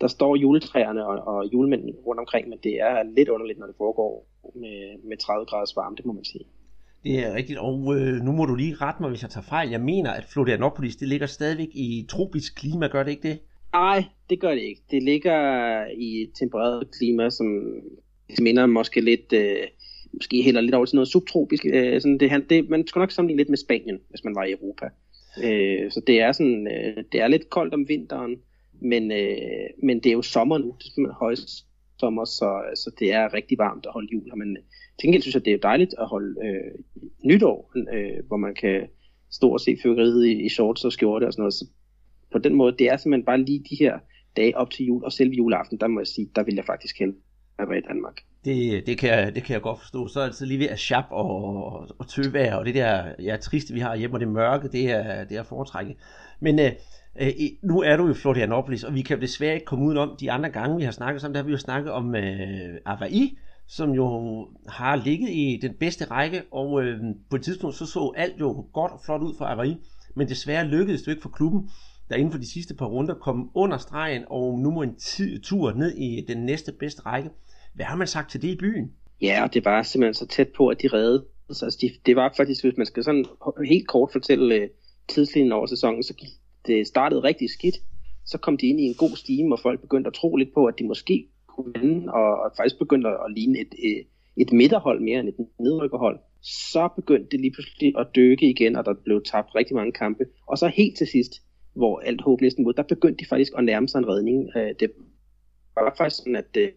H: der står juletræerne og, og julemændene rundt omkring, men det er lidt underligt, når det foregår med, med 30 graders varme, det må man sige.
B: Det er rigtigt, og øh, nu må du lige rette mig, hvis jeg tager fejl. Jeg mener, at Florianopolis, det ligger stadigvæk i tropisk klima, gør det ikke det?
H: Nej, det gør det ikke. Det ligger i et tempereret klima, som minder måske lidt, øh, måske heller lidt over til noget subtropisk. Øh, sådan det, det, man skulle nok sammenligne lidt med Spanien, hvis man var i Europa. Øh, så det er sådan, øh, det er lidt koldt om vinteren, men, øh, men det er jo sommer nu, det er højst sommer, så, så det er rigtig varmt at holde jul. Men til gengæld synes jeg, det er dejligt at holde øh, nytår, øh, hvor man kan stå og se fyrkeriet i, i shorts og skjorte og sådan noget. Så på den måde, det er simpelthen bare lige de her dage op til jul, og selv juleaften, der må jeg sige, der vil jeg faktisk hellere være i Danmark.
B: Det, det, kan jeg, det kan jeg godt forstå. Så er det altså lige ved at chap og, og, og tøvær, og det der ja, triste, vi har hjemme, og det mørke, det er, det er foretrække. Men øh, øh, nu er du i Florianopolis, og vi kan desværre ikke komme udenom de andre gange, vi har snakket sammen. Der har vi jo snakket om øh, Avaí, som jo har ligget i den bedste række, og øh, på et tidspunkt så så alt jo godt og flot ud for Avaí, men desværre lykkedes det ikke for klubben, der inden for de sidste par runder kom under stregen, og nu må en tur ned i den næste bedste række. Hvad har man sagt til det i byen?
H: Ja, og det var simpelthen så tæt på, at de reddede. Altså, de, det var faktisk, hvis man skal sådan helt kort fortælle øh, tidslinjen over sæsonen, så det startede rigtig skidt. Så kom de ind i en god stime, og folk begyndte at tro lidt på, at de måske kunne vinde, og, og faktisk begyndte at ligne et, et, et midterhold mere end et nedrykkerhold. Så begyndte det lige pludselig at dykke igen, og der blev tabt rigtig mange kampe. Og så helt til sidst, hvor alt håb næsten mod, der begyndte de faktisk at nærme sig en redning. Øh, det var faktisk sådan, at øh,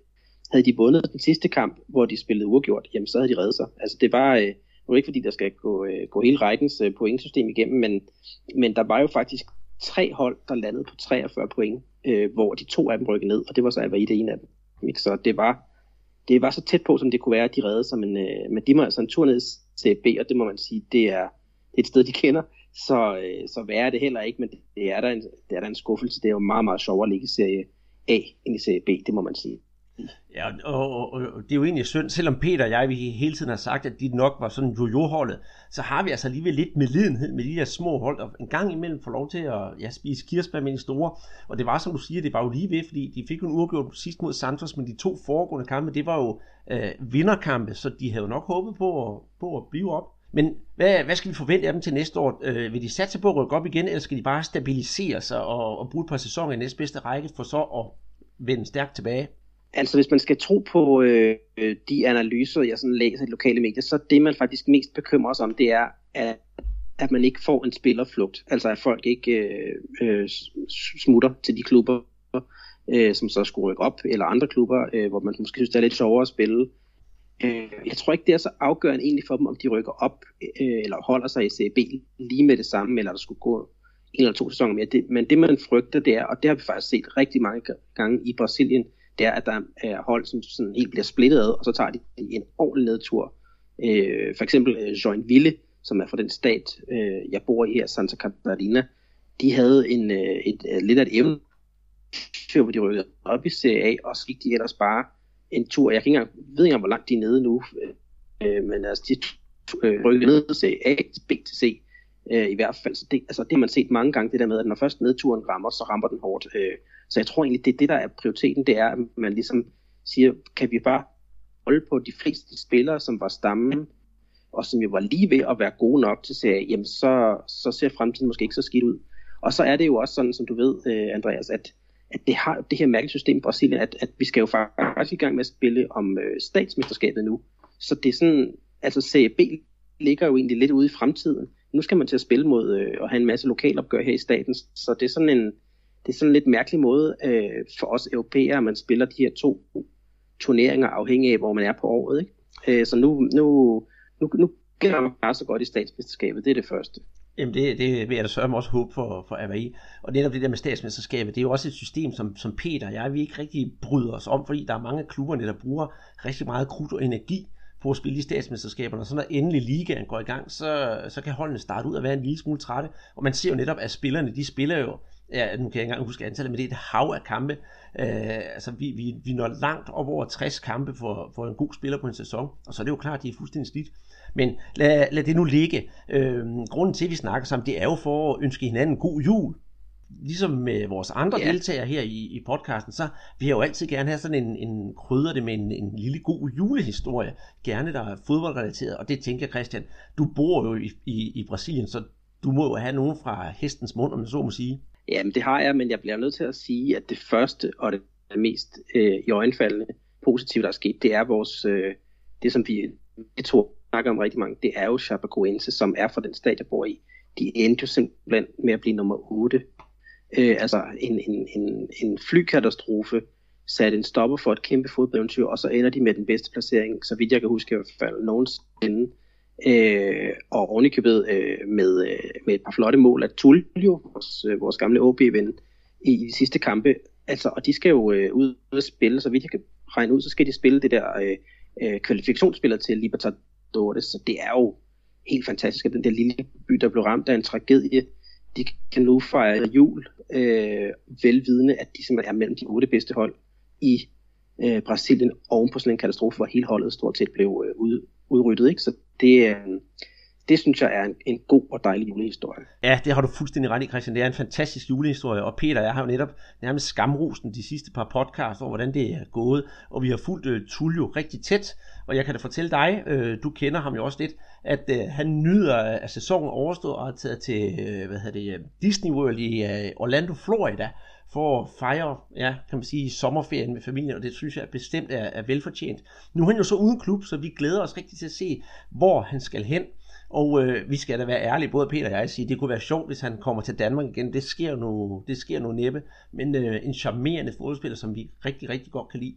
H: havde de vundet den sidste kamp, hvor de spillede uafgjort, jamen så havde de reddet sig. Altså det var, øh, nu ikke fordi, der skal gå, øh, gå hele rækkens pointsystem igennem, men, men der var jo faktisk tre hold, der landede på 43 point, øh, hvor de to af dem rykkede ned, og det var så i det ene af dem. Ikke? Så det var, det var så tæt på, som det kunne være, at de reddede sig, men, øh, men de må altså en tur ned til B, og det må man sige, det er, det er et sted, de kender. Så, øh, så værre er det heller ikke, men det er, der en, det er der en skuffelse. Det er jo meget, meget sjovere at ligge i serie A end i serie B, det må man sige.
B: Ja, og, og, og det er jo egentlig synd, selvom Peter og jeg vi hele tiden har sagt, at de nok var sådan jojo-holdet, så har vi altså alligevel lidt medlidenhed med de der små hold, og en gang imellem får lov til at ja, spise kirsebær med de store, og det var som du siger, det var jo lige ved, fordi de fik jo en uafgjort sidst mod Santos, men de to foregående kampe, det var jo øh, vinderkampe, så de havde jo nok håbet på at, på at blive op. Men hvad, hvad skal vi forvente af dem til næste år? Øh, vil de satse på at rykke op igen, eller skal de bare stabilisere sig og, og bruge et par sæsoner i næstbedste række, for så at vende stærkt tilbage?
H: Altså hvis man skal tro på øh, de analyser, jeg sådan læser i lokale medier, så det man faktisk mest bekymrer sig om, det er, at, at man ikke får en spillerflugt. Altså at folk ikke øh, øh, smutter til de klubber, øh, som så skulle rykke op, eller andre klubber, øh, hvor man måske synes, det er lidt sjovere at spille. Øh, jeg tror ikke, det er så afgørende egentlig for dem, om de rykker op øh, eller holder sig i CB lige med det samme, eller der skulle gå en eller to sæsoner mere. Det, men det man frygter, det er, og det har vi faktisk set rigtig mange gange i Brasilien, det er, at der er hold, som sådan helt bliver splittet ad, og så tager de en ordentlig nedtur. Øh, for eksempel øh, Joinville, som er fra den stat, øh, jeg bor i her, Santa Catarina, de havde en, øh, et, øh, lidt af et eventyr, hvor de rykkede op i Serie A, og så gik de ellers bare en tur. Jeg kan ikke engang, ved ikke engang, hvor langt de er nede nu, øh, men altså, de øh, rykkede ned til A til B til C, øh, i hvert fald. Så det, altså, det har man set mange gange, det der med, at når først nedturen rammer, så rammer den hårdt. Øh, så jeg tror egentlig, det er det, der er prioriteten, det er, at man ligesom siger, kan vi bare holde på de fleste spillere, som var stammen, og som jo var lige ved at være gode nok til at jamen så, så ser fremtiden måske ikke så skidt ud. Og så er det jo også sådan, som du ved, øh, Andreas, at at det har det her mærkesystem i Brasilien, at, at vi skal jo faktisk i gang med at spille om øh, statsmesterskabet nu. Så det er sådan, altså CB ligger jo egentlig lidt ude i fremtiden. Nu skal man til at spille mod øh, og have en masse lokalopgør her i staten, så det er sådan en, det er sådan en lidt mærkelig måde øh, for os europæere, at man spiller de her to turneringer afhængig af, hvor man er på året. Ikke? Øh, så nu, nu, nu, nu gælder man bare så godt i statsmesterskabet, det er det første.
B: Jamen det, det vil jeg da sørge også håbe for, for AVI. Og netop det der med statsmesterskabet, det er jo også et system, som, som Peter og jeg, vi ikke rigtig bryder os om, fordi der er mange af klubberne, der bruger rigtig meget krudt og energi på at spille i statsmesterskaberne, og så når endelig ligaen går i gang, så, så kan holdene starte ud og være en lille smule trætte. Og man ser jo netop, at spillerne, de spiller jo, ja, nu kan jeg ikke engang huske antallet, men det er et hav af kampe. Øh, altså, vi, vi, vi når langt op over 60 kampe for, for en god spiller på en sæson, og så er det jo klart, at de er fuldstændig slidt. Men lad, lad det nu ligge. Øh, grunden til, at vi snakker sammen, det er jo for at ønske hinanden god jul ligesom med vores andre ja. deltagere her i, i podcasten, så vil jeg jo altid gerne have sådan en, en krydder det med en, en lille god julehistorie, gerne der er fodboldrelateret, og det tænker jeg, Christian, du bor jo i, i, i Brasilien, så du må jo have nogen fra hestens mund, om man så må sige.
H: Jamen det har jeg, men jeg bliver nødt til at sige, at det første og det mest øh, i øjenfaldende positive, der er sket, det er vores, øh, det som vi det to snakker om rigtig mange, det er jo Chapecoense, som er fra den stat, jeg bor i. De endte jo simpelthen med at blive nummer 8 øh, altså en, en, en, en flykatastrofe satte en stopper for et kæmpe fodboldeventyr, og så ender de med den bedste placering, så vidt jeg kan huske i hvert fald nogensinde. Øh, og ovenikøbet øh, med, øh, med et par flotte mål af Tullio, vores, øh, vores gamle OB-ven, i, i de sidste kampe. Altså, og de skal jo øh, ud og spille, så vidt jeg kan regne ud, så skal de spille det der øh, øh, kvalifikationsspiller til Libertadores, så det er jo helt fantastisk, at den der lille by, der blev ramt af en tragedie, de kan nu fejre jul, øh, velvidende, at de simpelthen er mellem de otte bedste hold i øh, Brasilien, oven på sådan en katastrofe, hvor hele holdet stort set blev øh, ud, udryddet. Ikke? Så det, øh, det synes jeg er en, en god og dejlig julehistorie.
B: Ja, det har du fuldstændig ret i, Christian. Det er en fantastisk julehistorie, og Peter jeg har jo netop nærmest skamrosen de sidste par podcasts over, hvordan det er gået, og vi har fulgt øh, Tullio rigtig tæt, og jeg kan da fortælle dig, øh, du kender ham jo også lidt, at øh, han nyder at sæsonen overstået og har taget til øh, hvad hedder det, øh, Disney World i øh, Orlando, Florida, for at fejre, ja, kan man sige, sommerferien med familien, og det synes jeg bestemt er, er velfortjent. Nu er han jo så uden klub, så vi glæder os rigtig til at se, hvor han skal hen. Og øh, vi skal da være ærlige, både Peter og jeg, at sige, det kunne være sjovt, hvis han kommer til Danmark igen. Det sker nu, det sker nu næppe. Men øh, en charmerende fodboldspiller, som vi rigtig, rigtig godt kan lide.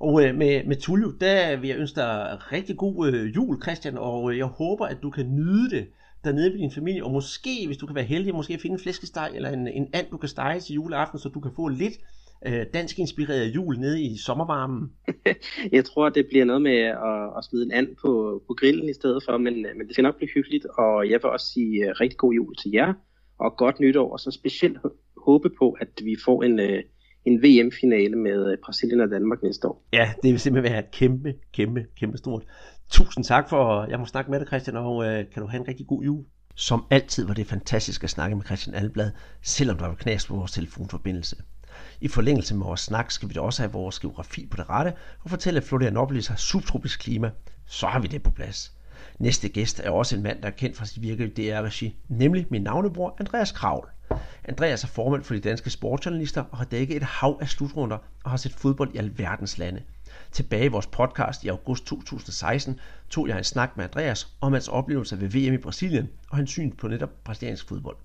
B: Og øh, med, med Tullio, der vil jeg ønske dig rigtig god øh, jul, Christian, og øh, jeg håber, at du kan nyde det dernede med din familie, og måske, hvis du kan være heldig, måske finde en flæskesteg eller en, en and, du kan stege til juleaften, så du kan få lidt øh, dansk inspireret jul nede i sommervarmen?
H: jeg tror, det bliver noget med at, at smide en and på, på grillen i stedet for, men, men det skal nok blive hyggeligt, og jeg vil også sige uh, rigtig god jul til jer, og godt nytår, og så specielt håbe på, at vi får en, uh, en VM-finale med Brasilien og Danmark næste år.
B: Ja, det vil simpelthen være kæmpe, kæmpe, kæmpe stort. Tusind tak for, at jeg må snakke med dig, Christian, og øh, kan du have en rigtig god jul. Som altid var det fantastisk at snakke med Christian Alblad, selvom der var knas på vores telefonforbindelse. I forlængelse med vores snak skal vi da også have vores geografi på det rette og fortælle, at Florianopolis har subtropisk klima. Så har vi det på plads. Næste gæst er også en mand, der er kendt fra sit virke i DR-regi, nemlig min navnebror Andreas Kravl. Andreas er formand for de danske sportsjournalister og har dækket et hav af slutrunder og har set fodbold i alverdens lande. Tilbage i vores podcast i august 2016 tog jeg en snak med Andreas om hans oplevelser ved VM i Brasilien og hans syn på netop brasiliansk fodbold.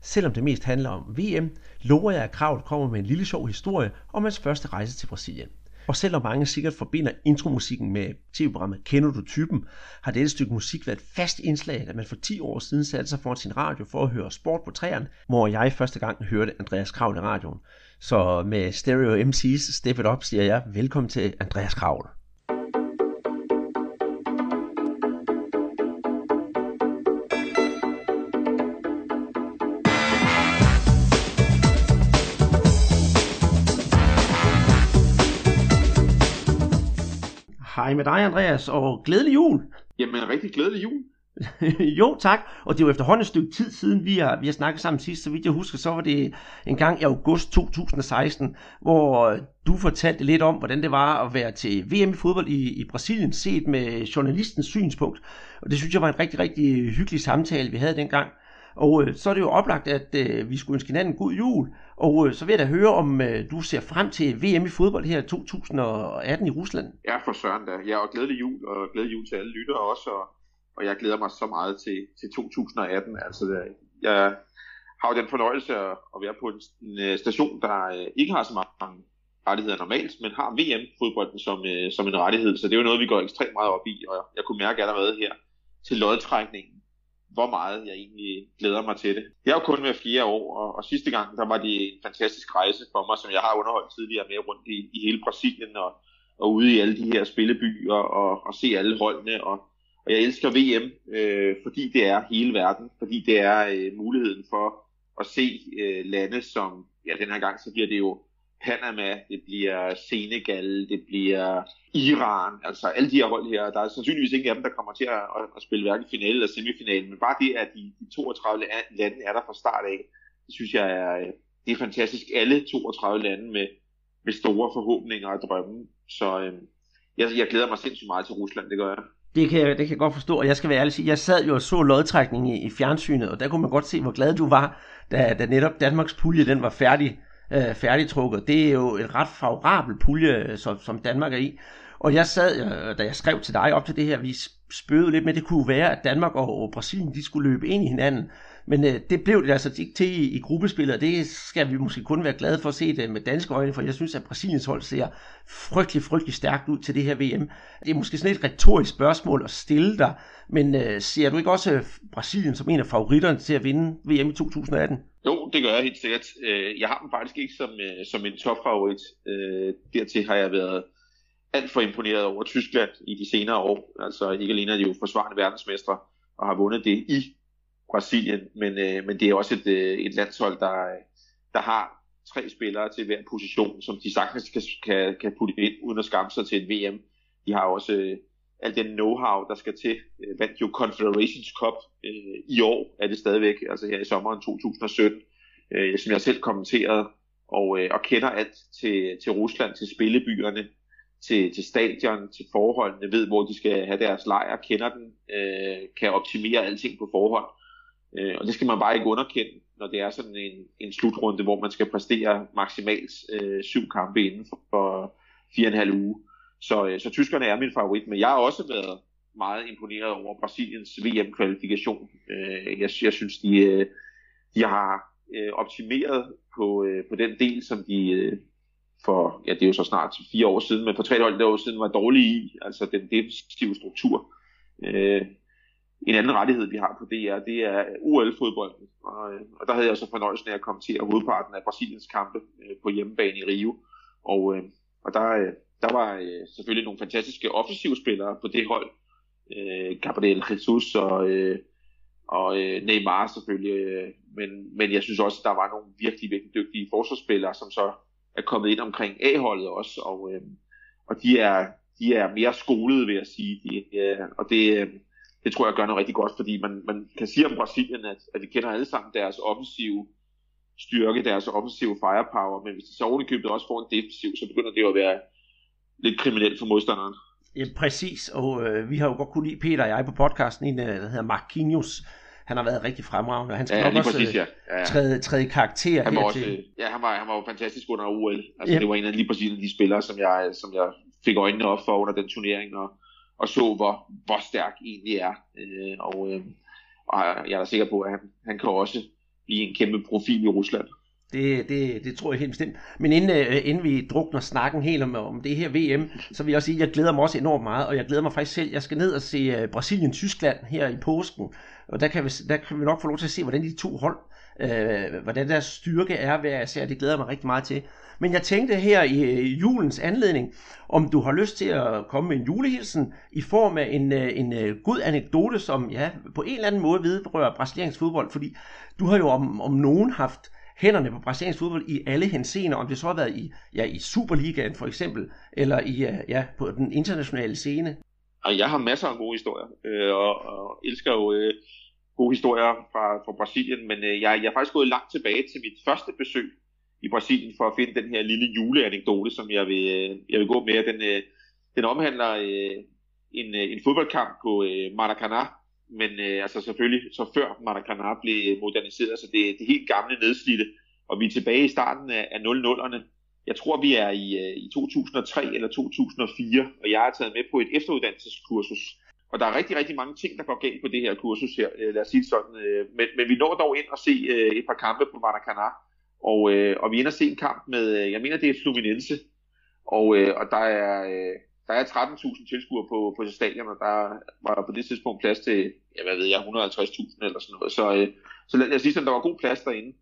B: Selvom det mest handler om VM, lover jeg, at Kravl kommer med en lille sjov historie om hans første rejse til Brasilien. Og selvom mange sikkert forbinder intromusikken med tv-programmet Kender du typen, har dette stykke musik været et fast indslag, da man for 10 år siden satte sig foran sin radio for at høre sport på træerne, hvor jeg første gang hørte Andreas Kravl i radioen. Så med Stereo MC's Step It Up siger jeg velkommen til Andreas Kravl. Hej med dig, Andreas, og glædelig jul.
I: Jamen, rigtig glædelig jul.
B: jo, tak. Og det er jo efterhånden et stykke tid siden, vi har, vi har snakket sammen sidst. Så vidt jeg husker, så var det en gang i august 2016, hvor øh, du fortalte lidt om, hvordan det var at være til VM i fodbold i, i Brasilien, set med journalistens synspunkt. Og det synes jeg var en rigtig, rigtig hyggelig samtale, vi havde dengang. Og øh, så er det jo oplagt, at øh, vi skulle ønske hinanden en god jul. Og øh, så vil jeg da høre, om øh, du ser frem til VM i fodbold her 2018 i Rusland.
I: Ja, for søren da. Ja, og glædelig jul, og glædelig jul til alle lyttere også. Og, og jeg glæder mig så meget til, til 2018. Altså, øh, jeg har jo den fornøjelse at, at være på en, en øh, station, der øh, ikke har så mange rettigheder normalt, men har VM-fodbolden som, som en rettighed. Så det er jo noget, vi går ekstremt meget op i, og jeg kunne mærke allerede her til lodtrækningen, hvor meget jeg egentlig glæder mig til det. Jeg er jo kun med fire år, og, og sidste gang, der var det en fantastisk rejse for mig, som jeg har underholdt tidligere med rundt i, i hele Brasilien, og, og ude i alle de her spillebyer og, og se alle holdene. Og, og jeg elsker VM, øh, fordi det er hele verden, fordi det er øh, muligheden for at se øh, lande som, ja den her gang så bliver det jo Panama, det bliver Senegal, det bliver Iran, altså alle de her hold her. Der er sandsynligvis ingen af dem, der kommer til at, at spille hverken finale eller semifinale, men bare det, at de, de 32 lande er der fra start af, det synes jeg er, øh, det er fantastisk. Alle 32 lande med, med store forhåbninger og drømme. Så øh, jeg, jeg glæder mig sindssygt meget til Rusland, det gør jeg.
B: Det kan, det kan jeg godt forstå, og jeg skal være ærlig sige, jeg sad jo og så lodtrækning i, i fjernsynet, og der kunne man godt se, hvor glad du var, da, da netop Danmarks pulje den var færdig øh, færdigtrukket. Det er jo et ret favorabel pulje, øh, som, som Danmark er i. Og jeg sad, øh, da jeg skrev til dig op til det her, vi spøgede lidt med, det kunne være, at Danmark og, og Brasilien, de skulle løbe ind i hinanden. Men øh, det blev det altså ikke til i, i gruppespillet, og det skal vi måske kun være glade for at se det med danske øjne, for jeg synes, at Brasiliens hold ser frygtelig, frygtelig stærkt ud til det her VM. Det er måske sådan et retorisk spørgsmål at stille dig, men øh, ser du ikke også øh, Brasilien som en af favoritterne til at vinde VM i 2018?
I: Jo, det gør jeg helt sikkert. Øh, jeg har dem faktisk ikke som, som en topfavorit. Dertil har jeg været alt for imponeret over Tyskland i de senere år. Altså ikke alene er de jo forsvarende verdensmestre og har vundet det i Brasilien, men, øh, men det er også et, øh, et landshold, der, der har tre spillere til hver position, som de sagtens kan, kan, kan putte ind uden at skamme sig til et VM. De har også øh, al den know-how, der skal til. Øh, vandt jo Confederations Cup øh, i år, er det stadigvæk, altså her i sommeren 2017, øh, som jeg selv kommenterede, og, øh, og kender alt til, til Rusland, til spillebyerne, til, til stadion, til forholdene, ved hvor de skal have deres lejr, kender den, øh, kan optimere alting på forhånd. Øh, og det skal man bare ikke underkende, når det er sådan en, en slutrunde, hvor man skal præstere maksimalt øh, syv kampe inden for, for fire og en halv uge. Så, øh, så tyskerne er min favorit, men jeg har også været meget imponeret over Brasiliens VM-kvalifikation. Øh, jeg, jeg synes, de, øh, de har øh, optimeret på, øh, på den del, som de øh, for, ja det er jo så snart fire år siden, men for tre år siden var dårlige i, altså den defensive struktur. Øh, en anden rettighed, vi har på DR, det er UL-fodbolden, og, øh, og der havde jeg så fornøjelsen af at kommentere hovedparten af Brasiliens kampe øh, på hjemmebane i Rio, og, øh, og der, der var selvfølgelig nogle fantastiske offensive spillere på det hold. Gabriel Jesus og, og Neymar selvfølgelig. Men, men jeg synes også, at der var nogle virkelig, virkelig dygtige forsvarsspillere, som så er kommet ind omkring A-holdet også. Og, og de, er, de er mere skolede, vil jeg sige. De, og det, det tror jeg gør noget rigtig godt, fordi man, man kan sige om Brasilien, at, at vi kender alle sammen deres offensive styrke, deres offensive firepower, men hvis de så ovenikøbet også får en defensiv, så begynder det jo at være lidt kriminelt for modstanderen.
B: Ja, præcis, og øh, vi har jo godt kunne lide Peter og jeg på podcasten, en øh, der hedder Marquinhos. Han har været rigtig fremragende, og han skal ja, nok også præcis, ja. Ja, ja. Træde, træde karakter
I: han var også, til. Ja, han var, han var jo fantastisk under OL. Altså, ja. Det var en af lige præcis de spillere, som jeg, som jeg fik øjnene op for under den turnering, og, og så, hvor, hvor stærk egentlig er. Øh, og, øh, og jeg er da sikker på, at han, han kan også blive en kæmpe profil i Rusland.
B: Det, det, det tror jeg helt bestemt. Men inden, øh, inden vi drukner snakken helt om, om det her VM, så vil jeg også sige, at jeg glæder mig også enormt meget, og jeg glæder mig faktisk selv. Jeg skal ned og se øh, Brasilien-Tyskland her i påsken, og der kan, vi, der kan vi nok få lov til at se, hvordan de to hold, uh, hvordan deres styrke er hver især. det glæder mig rigtig meget til. Men jeg tænkte her øh, i julens anledning, om du har lyst til at komme med en julehilsen i form af en, øh, en, god anekdote, som ja, på en eller anden måde vedrører brasiliansk fodbold, fordi du har jo om, om nogen haft hænderne på brasiliansk fodbold i alle henseender, om det så har været i, ja, i Superligaen for eksempel, eller i, ja, på den internationale scene.
I: Og jeg har masser af gode historier, øh, og, og elsker jo øh, gode historier fra, fra Brasilien, men øh, jeg, jeg er faktisk gået langt tilbage til mit første besøg i Brasilien for at finde den her lille juleanekdote, som jeg vil, øh, jeg vil gå med. Den, øh, den omhandler øh, en, øh, en fodboldkamp på øh, Maracanã, men øh, altså selvfølgelig så før Maracanã blev moderniseret, så det er det helt gamle nedslidte, og vi er tilbage i starten af, af 00'erne. Jeg tror, vi er i, øh, i 2003 eller 2004, og jeg er taget med på et efteruddannelseskursus. Og der er rigtig, rigtig mange ting, der går galt på det her kursus her, øh, lad os sige sådan. Øh, men, men vi når dog ind og se øh, et par kampe på Maracanã, og, øh, og vi ender se en kamp med, øh, jeg mener det er Fluminense, og, øh, og der er... Øh, der er 13.000 tilskuere på, på stadion, og der var på det tidspunkt plads til, ja, hvad ved jeg, 150.000 eller sådan noget. Så, øh, så lad os sige, sådan, der var god plads derinde.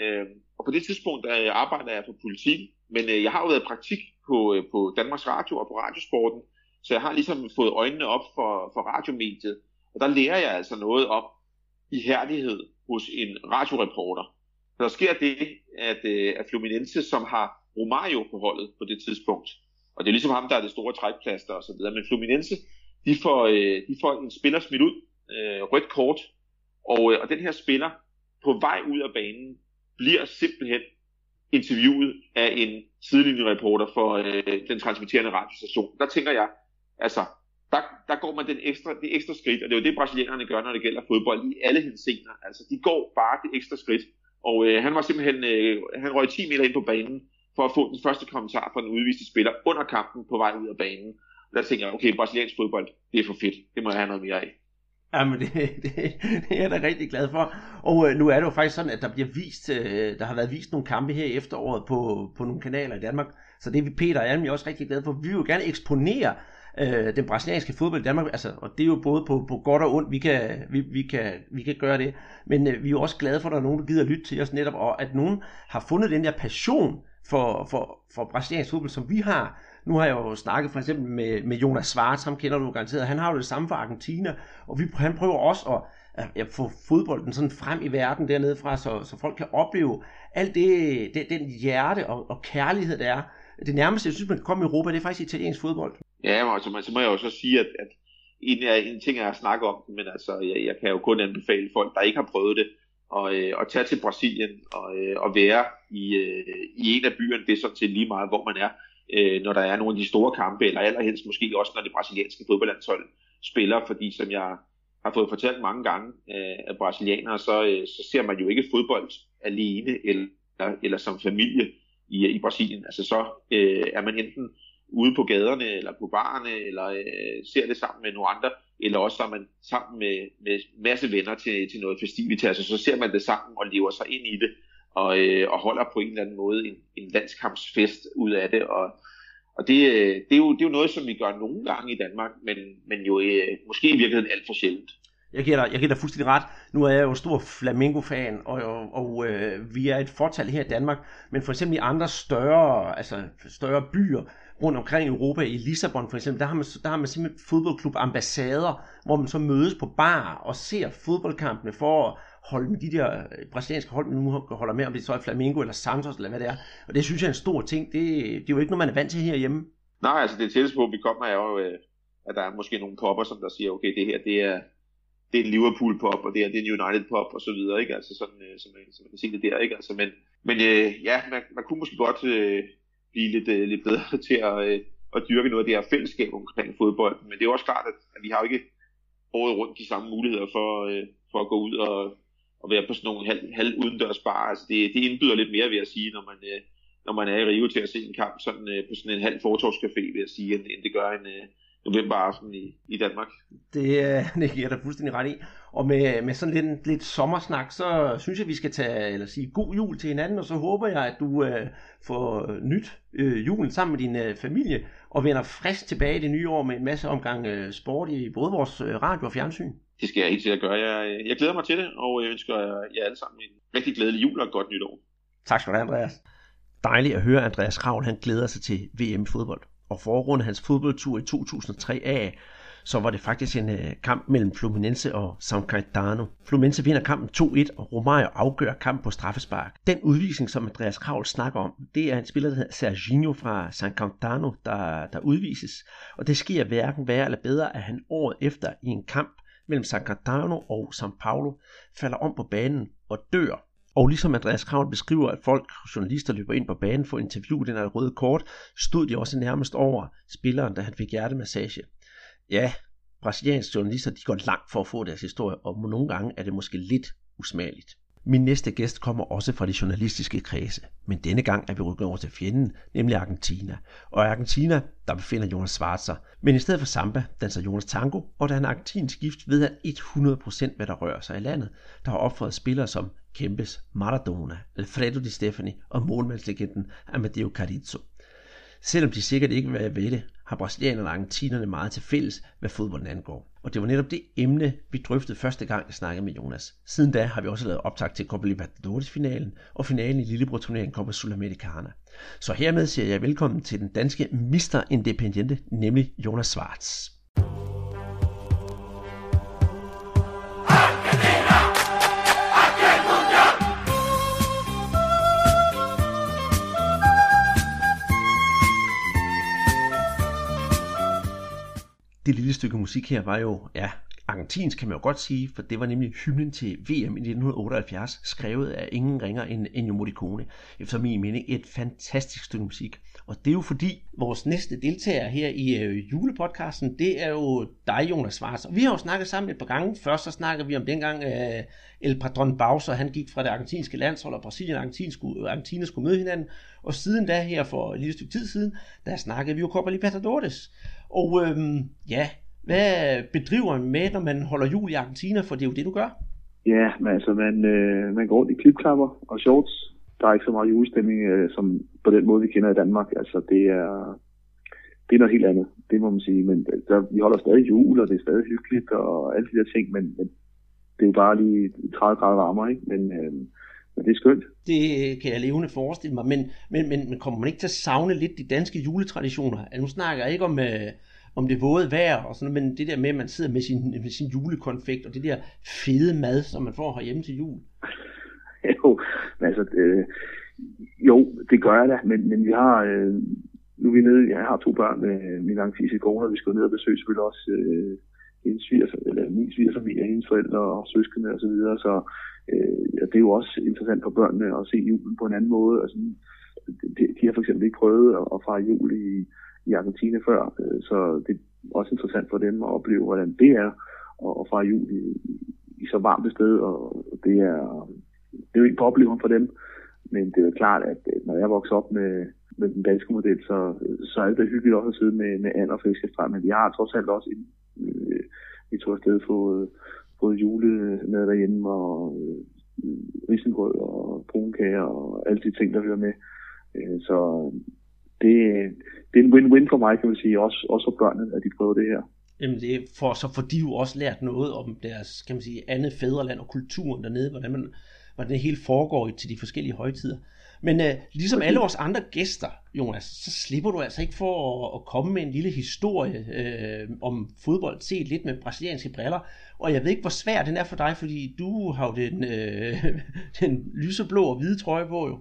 I: Øh, og på det tidspunkt der arbejder jeg på politik Men øh, jeg har jo været i praktik på, øh, på Danmarks Radio og på Radiosporten, så jeg har ligesom fået øjnene op for, for radiomediet. Og der lærer jeg altså noget om ihærdighed hos en radioreporter. Der sker det, at, øh, at Fluminense, som har Romario på holdet på det tidspunkt, og det er ligesom ham, der er det store trækplaster og så videre, men Fluminense, de får, øh, de får en spiller smidt ud, øh, rødt kort, og, og den her spiller på vej ud af banen bliver simpelthen interviewet af en sidelinjereporter for øh, den transmitterende radiostation. Der tænker jeg, altså, der, der går man den ekstra, det ekstra skridt, og det er jo det, brasilianerne gør, når det gælder fodbold, i alle henseender. Altså, de går bare det ekstra skridt. Og øh, han var simpelthen, øh, han røg 10 meter ind på banen, for at få den første kommentar fra den udviste spiller under kampen på vej ud af banen. Og der tænker jeg, okay, brasiliansk fodbold, det er for fedt. Det må jeg have noget mere af.
B: Jamen, det, det, det er jeg da rigtig glad for. Og øh, nu er det jo faktisk sådan, at der bliver vist, øh, der har været vist nogle kampe her i efteråret på, på nogle kanaler i Danmark. Så det er vi Peter og Almi også rigtig glade for. Vi vil jo gerne eksponere øh, den brasilianske fodbold i Danmark, altså, og det er jo både på, på godt og ondt, vi kan, vi, vi kan, vi kan gøre det, men øh, vi er jo også glade for, at der er nogen, der gider lytte til os netop, og at nogen har fundet den der passion for, for, for brasiliansk fodbold, som vi har. Nu har jeg jo snakket for eksempel med, med Jonas Schwartz, ham kender du garanteret, han har jo det samme for Argentina, og vi, han prøver også at, at, at få fodbolden sådan frem i verden dernede fra, så, så folk kan opleve alt det, det den hjerte og, og kærlighed, der er. Det nærmeste, jeg synes, man kan komme i Europa, det er faktisk italiensk fodbold.
I: Ja, men altså, så må jeg jo så sige, at, at en, en ting er at snakke om men altså, jeg, jeg kan jo kun anbefale folk, der ikke har prøvet det, og, øh, og tage til Brasilien og, øh, og være i, øh, i en af byerne, det er sådan set lige meget, hvor man er, øh, når der er nogle af de store kampe, eller allerhelst måske også, når det brasilianske fodboldlandshold spiller, fordi som jeg har fået fortalt mange gange øh, af brasilianere, så, øh, så ser man jo ikke fodbold alene eller, eller som familie i, i Brasilien. Altså så øh, er man enten ude på gaderne eller på barerne, eller øh, ser det sammen med nogle andre, eller også er man sammen med, med masse venner til, til noget festivitas, og så ser man det sammen og lever sig ind i det, og, øh, og holder på en eller anden måde en, en landskampsfest ud af det, og, og det, øh, det, er jo, det er jo noget, som vi gør nogle gange i Danmark, men, men jo øh, måske i virkeligheden alt for sjældent.
B: Jeg giver, dig, jeg giver dig fuldstændig ret. Nu er jeg jo stor Flamingo-fan, og, og, og øh, vi er et fortal her i Danmark, men for eksempel i andre større, altså større byer, rundt omkring i Europa, i Lissabon for eksempel, der har man, der har man simpelthen fodboldklub ambassader, hvor man så mødes på bar og ser fodboldkampene for at holde med de der øh, brasilianske hold, man nu holder med, om det så er Flamengo eller Santos eller hvad det er. Og det synes jeg er en stor ting. Det, det er jo ikke noget, man er vant til herhjemme.
I: Nej, altså det tætteste på, vi kommer er jo, øh, at der er måske nogle popper, som der siger, okay, det her, det er, det er en Liverpool pop, og det er, det er en United pop, og så videre, ikke? Altså sådan, øh, så, man, så man kan se det der, ikke? Altså, men, men øh, ja, man, man kunne måske godt øh, blive lidt, øh, lidt bedre til at, øh, at dyrke noget af det her fællesskab omkring fodbold. Men det er også klart, at, at vi har jo ikke året rundt de samme muligheder for, øh, for at gå ud og, og være på sådan nogle halv, halv udendørs bar. Altså det, det indbyder lidt mere, vil jeg sige, når man, øh, når man er i Rio til at se en kamp sådan, øh, på sådan en halv fortorvscafé, vil jeg sige, end, end det gør en, øh, november aften i, i Danmark.
B: Det, det giver dig fuldstændig ret i. Og med, med sådan lidt, lidt sommersnak, så synes jeg, vi skal tage, eller sige god jul til hinanden, og så håber jeg, at du øh, får nyt øh, julen sammen med din øh, familie, og vender frisk tilbage i det nye år med en masse omgang øh, sport i både vores øh, radio og fjernsyn.
I: Det skal jeg helt sikkert gøre. Jeg, jeg glæder mig til det, og jeg ønsker jer alle sammen en rigtig glædelig jul og et godt nytår.
B: Tak skal du have, Andreas. Dejligt at høre, Andreas Kravl, han glæder sig til VM i fodbold og forrunde hans fodboldtur i 2003 af, så var det faktisk en øh, kamp mellem Fluminense og San Caetano. Fluminense vinder kampen 2-1, og Romario afgør kampen på straffespark. Den udvisning, som Andreas Kravl snakker om, det er en spiller, der hedder Serginho fra San Caetano, der, der udvises. Og det sker hverken værre eller bedre, at han året efter i en kamp mellem San Caetano og São Paulo falder om på banen og dør og ligesom Andreas Kravl beskriver, at folk, journalister løber ind på banen for at interviewe den her røde kort, stod de også nærmest over spilleren, da han fik hjertemassage. Ja, brasilianske journalister de går langt for at få deres historie, og nogle gange er det måske lidt usmageligt. Min næste gæst kommer også fra de journalistiske kredse, men denne gang er vi rykket over til fjenden, nemlig Argentina. Og i Argentina, der befinder Jonas Schwarzer. Men i stedet for samba danser Jonas tango, og da han er argentinsk gift, ved han 100% hvad der rører sig i landet. Der har opfordret spillere som Kempes, Maradona, Alfredo Di Stefani og målmandslegenden Amadeo Carizzo. Selvom de sikkert ikke vil være ved det, har brasilianerne og argentinerne meget til fælles, hvad fodbolden angår. Og det var netop det emne, vi drøftede første gang, jeg snakkede med Jonas. Siden da har vi også lavet optag til Copa Libertadores-finalen og finalen i Lillebror-turneringen Copa Sudamericana. Så hermed siger jeg velkommen til den danske Mr. Independiente, nemlig Jonas Schwartz. Det lille stykke musik her var jo, ja, argentinsk kan man jo godt sige, for det var nemlig hymnen til VM i 1978, skrevet af ingen ringer end Ennio Morricone. Efter min mening et fantastisk stykke musik. Og det er jo fordi, vores næste deltager her i øh, julepodcasten, det er jo dig, Jonas Svars. Og vi har jo snakket sammen et par gange. Først så snakkede vi om dengang øh, El Padron Bowser, han gik fra det argentinske landshold, og Brasilien og Argentina skulle, øh, Argentina skulle møde hinanden. Og siden da her for et lille stykke tid siden, der snakkede vi jo Copa Libertadores. Og øhm, ja, hvad bedriver man med, når man holder jul i Argentina? For det er jo det, du gør.
J: Ja, men altså, man, øh, man går rundt i klipklapper og shorts. Der er ikke så meget julestemning, øh, som på den måde, vi kender i Danmark. Altså, det er, det er noget helt andet, det må man sige. Men der, vi holder stadig jul, og det er stadig hyggeligt og alle de der ting, men, men det er jo bare lige 30 grader varmere, ikke? Men, øh, men det er skønt.
B: Det kan jeg levende forestille mig, men, men, men, men kommer man ikke til at savne lidt de danske juletraditioner? Altså, nu snakker jeg ikke om, øh, om det våde vejr og sådan men det der med, at man sidder med sin, med sin julekonfekt og det der fede mad, som man får herhjemme til jul.
J: jo, men altså, øh, jo, det gør jeg da, men, men vi har, øh, nu er vi nede, jeg har to børn med min langtidse kone, og vi skal ned og besøge selvfølgelig også øh, hendes svigers, eller min svigerfamilie, hendes forældre og søskende og så videre, så øh, og det er jo også interessant for børnene at se julen på en anden måde. Altså, de, de har for eksempel ikke prøvet at, at fare jul i, i Argentina før, øh, så det er også interessant for dem at opleve, hvordan det er at, at fare jul i, i så varmt et sted, og det er, det er jo ikke på oplevelsen for dem, men det er jo klart, at øh, når jeg vokser op med, med den danske model, så, så er det hyggeligt også at sidde med, med and og fiskestræk, men vi har trods alt også en, øh, vi tog afsted fået, både julemad derhjemme, og øh, risengrød og brunkager og alle de ting, der hører med. Øh, så det, det er en win-win for mig, kan man sige, også, også for børnene, at de prøver det her.
B: Jamen det er for, så får de jo også lært noget om deres, kan man sige, andet fædreland og kulturen dernede, hvordan, man, hvordan det hele foregår til de forskellige højtider. Men uh, ligesom alle vores andre gæster, Jonas, så slipper du altså ikke for at, at komme med en lille historie uh, om fodbold set lidt med brasilianske briller. Og jeg ved ikke, hvor svær den er for dig, fordi du har jo den, uh, den lyseblå og hvide trøje på jo.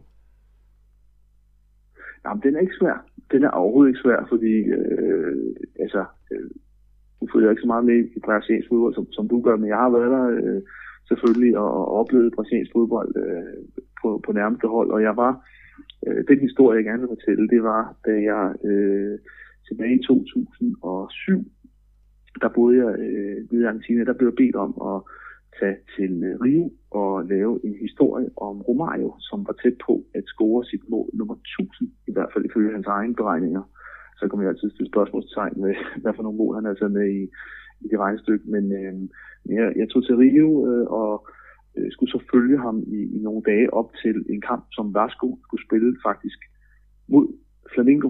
J: Jamen, den er ikke svær. Den er overhovedet ikke svær, fordi øh, altså, øh, nu følger ikke så meget med i brasiliansk fodbold, som, som du gør, men jeg har været der øh, selvfølgelig og, og oplevet brasiliansk fodbold øh, på, på nærmeste hold, og jeg var, øh, den historie, jeg gerne vil fortælle, det var, da jeg øh, tilbage i 2007, der boede jeg øh, i Argentina, der blev jeg bedt om at tage til øh, Rio og lave en historie om Romario, som var tæt på at score sit mål nummer 1000, i hvert fald ifølge hans egne beregninger. Så kommer jeg altid til spørgsmålstegn med, hvad for nogle mål han har taget med i, i det regnestykke. Men øh, jeg, jeg tog til Rio øh, og øh, skulle så følge ham i, i nogle dage op til en kamp, som Vasco skulle spille faktisk mod Flamingo,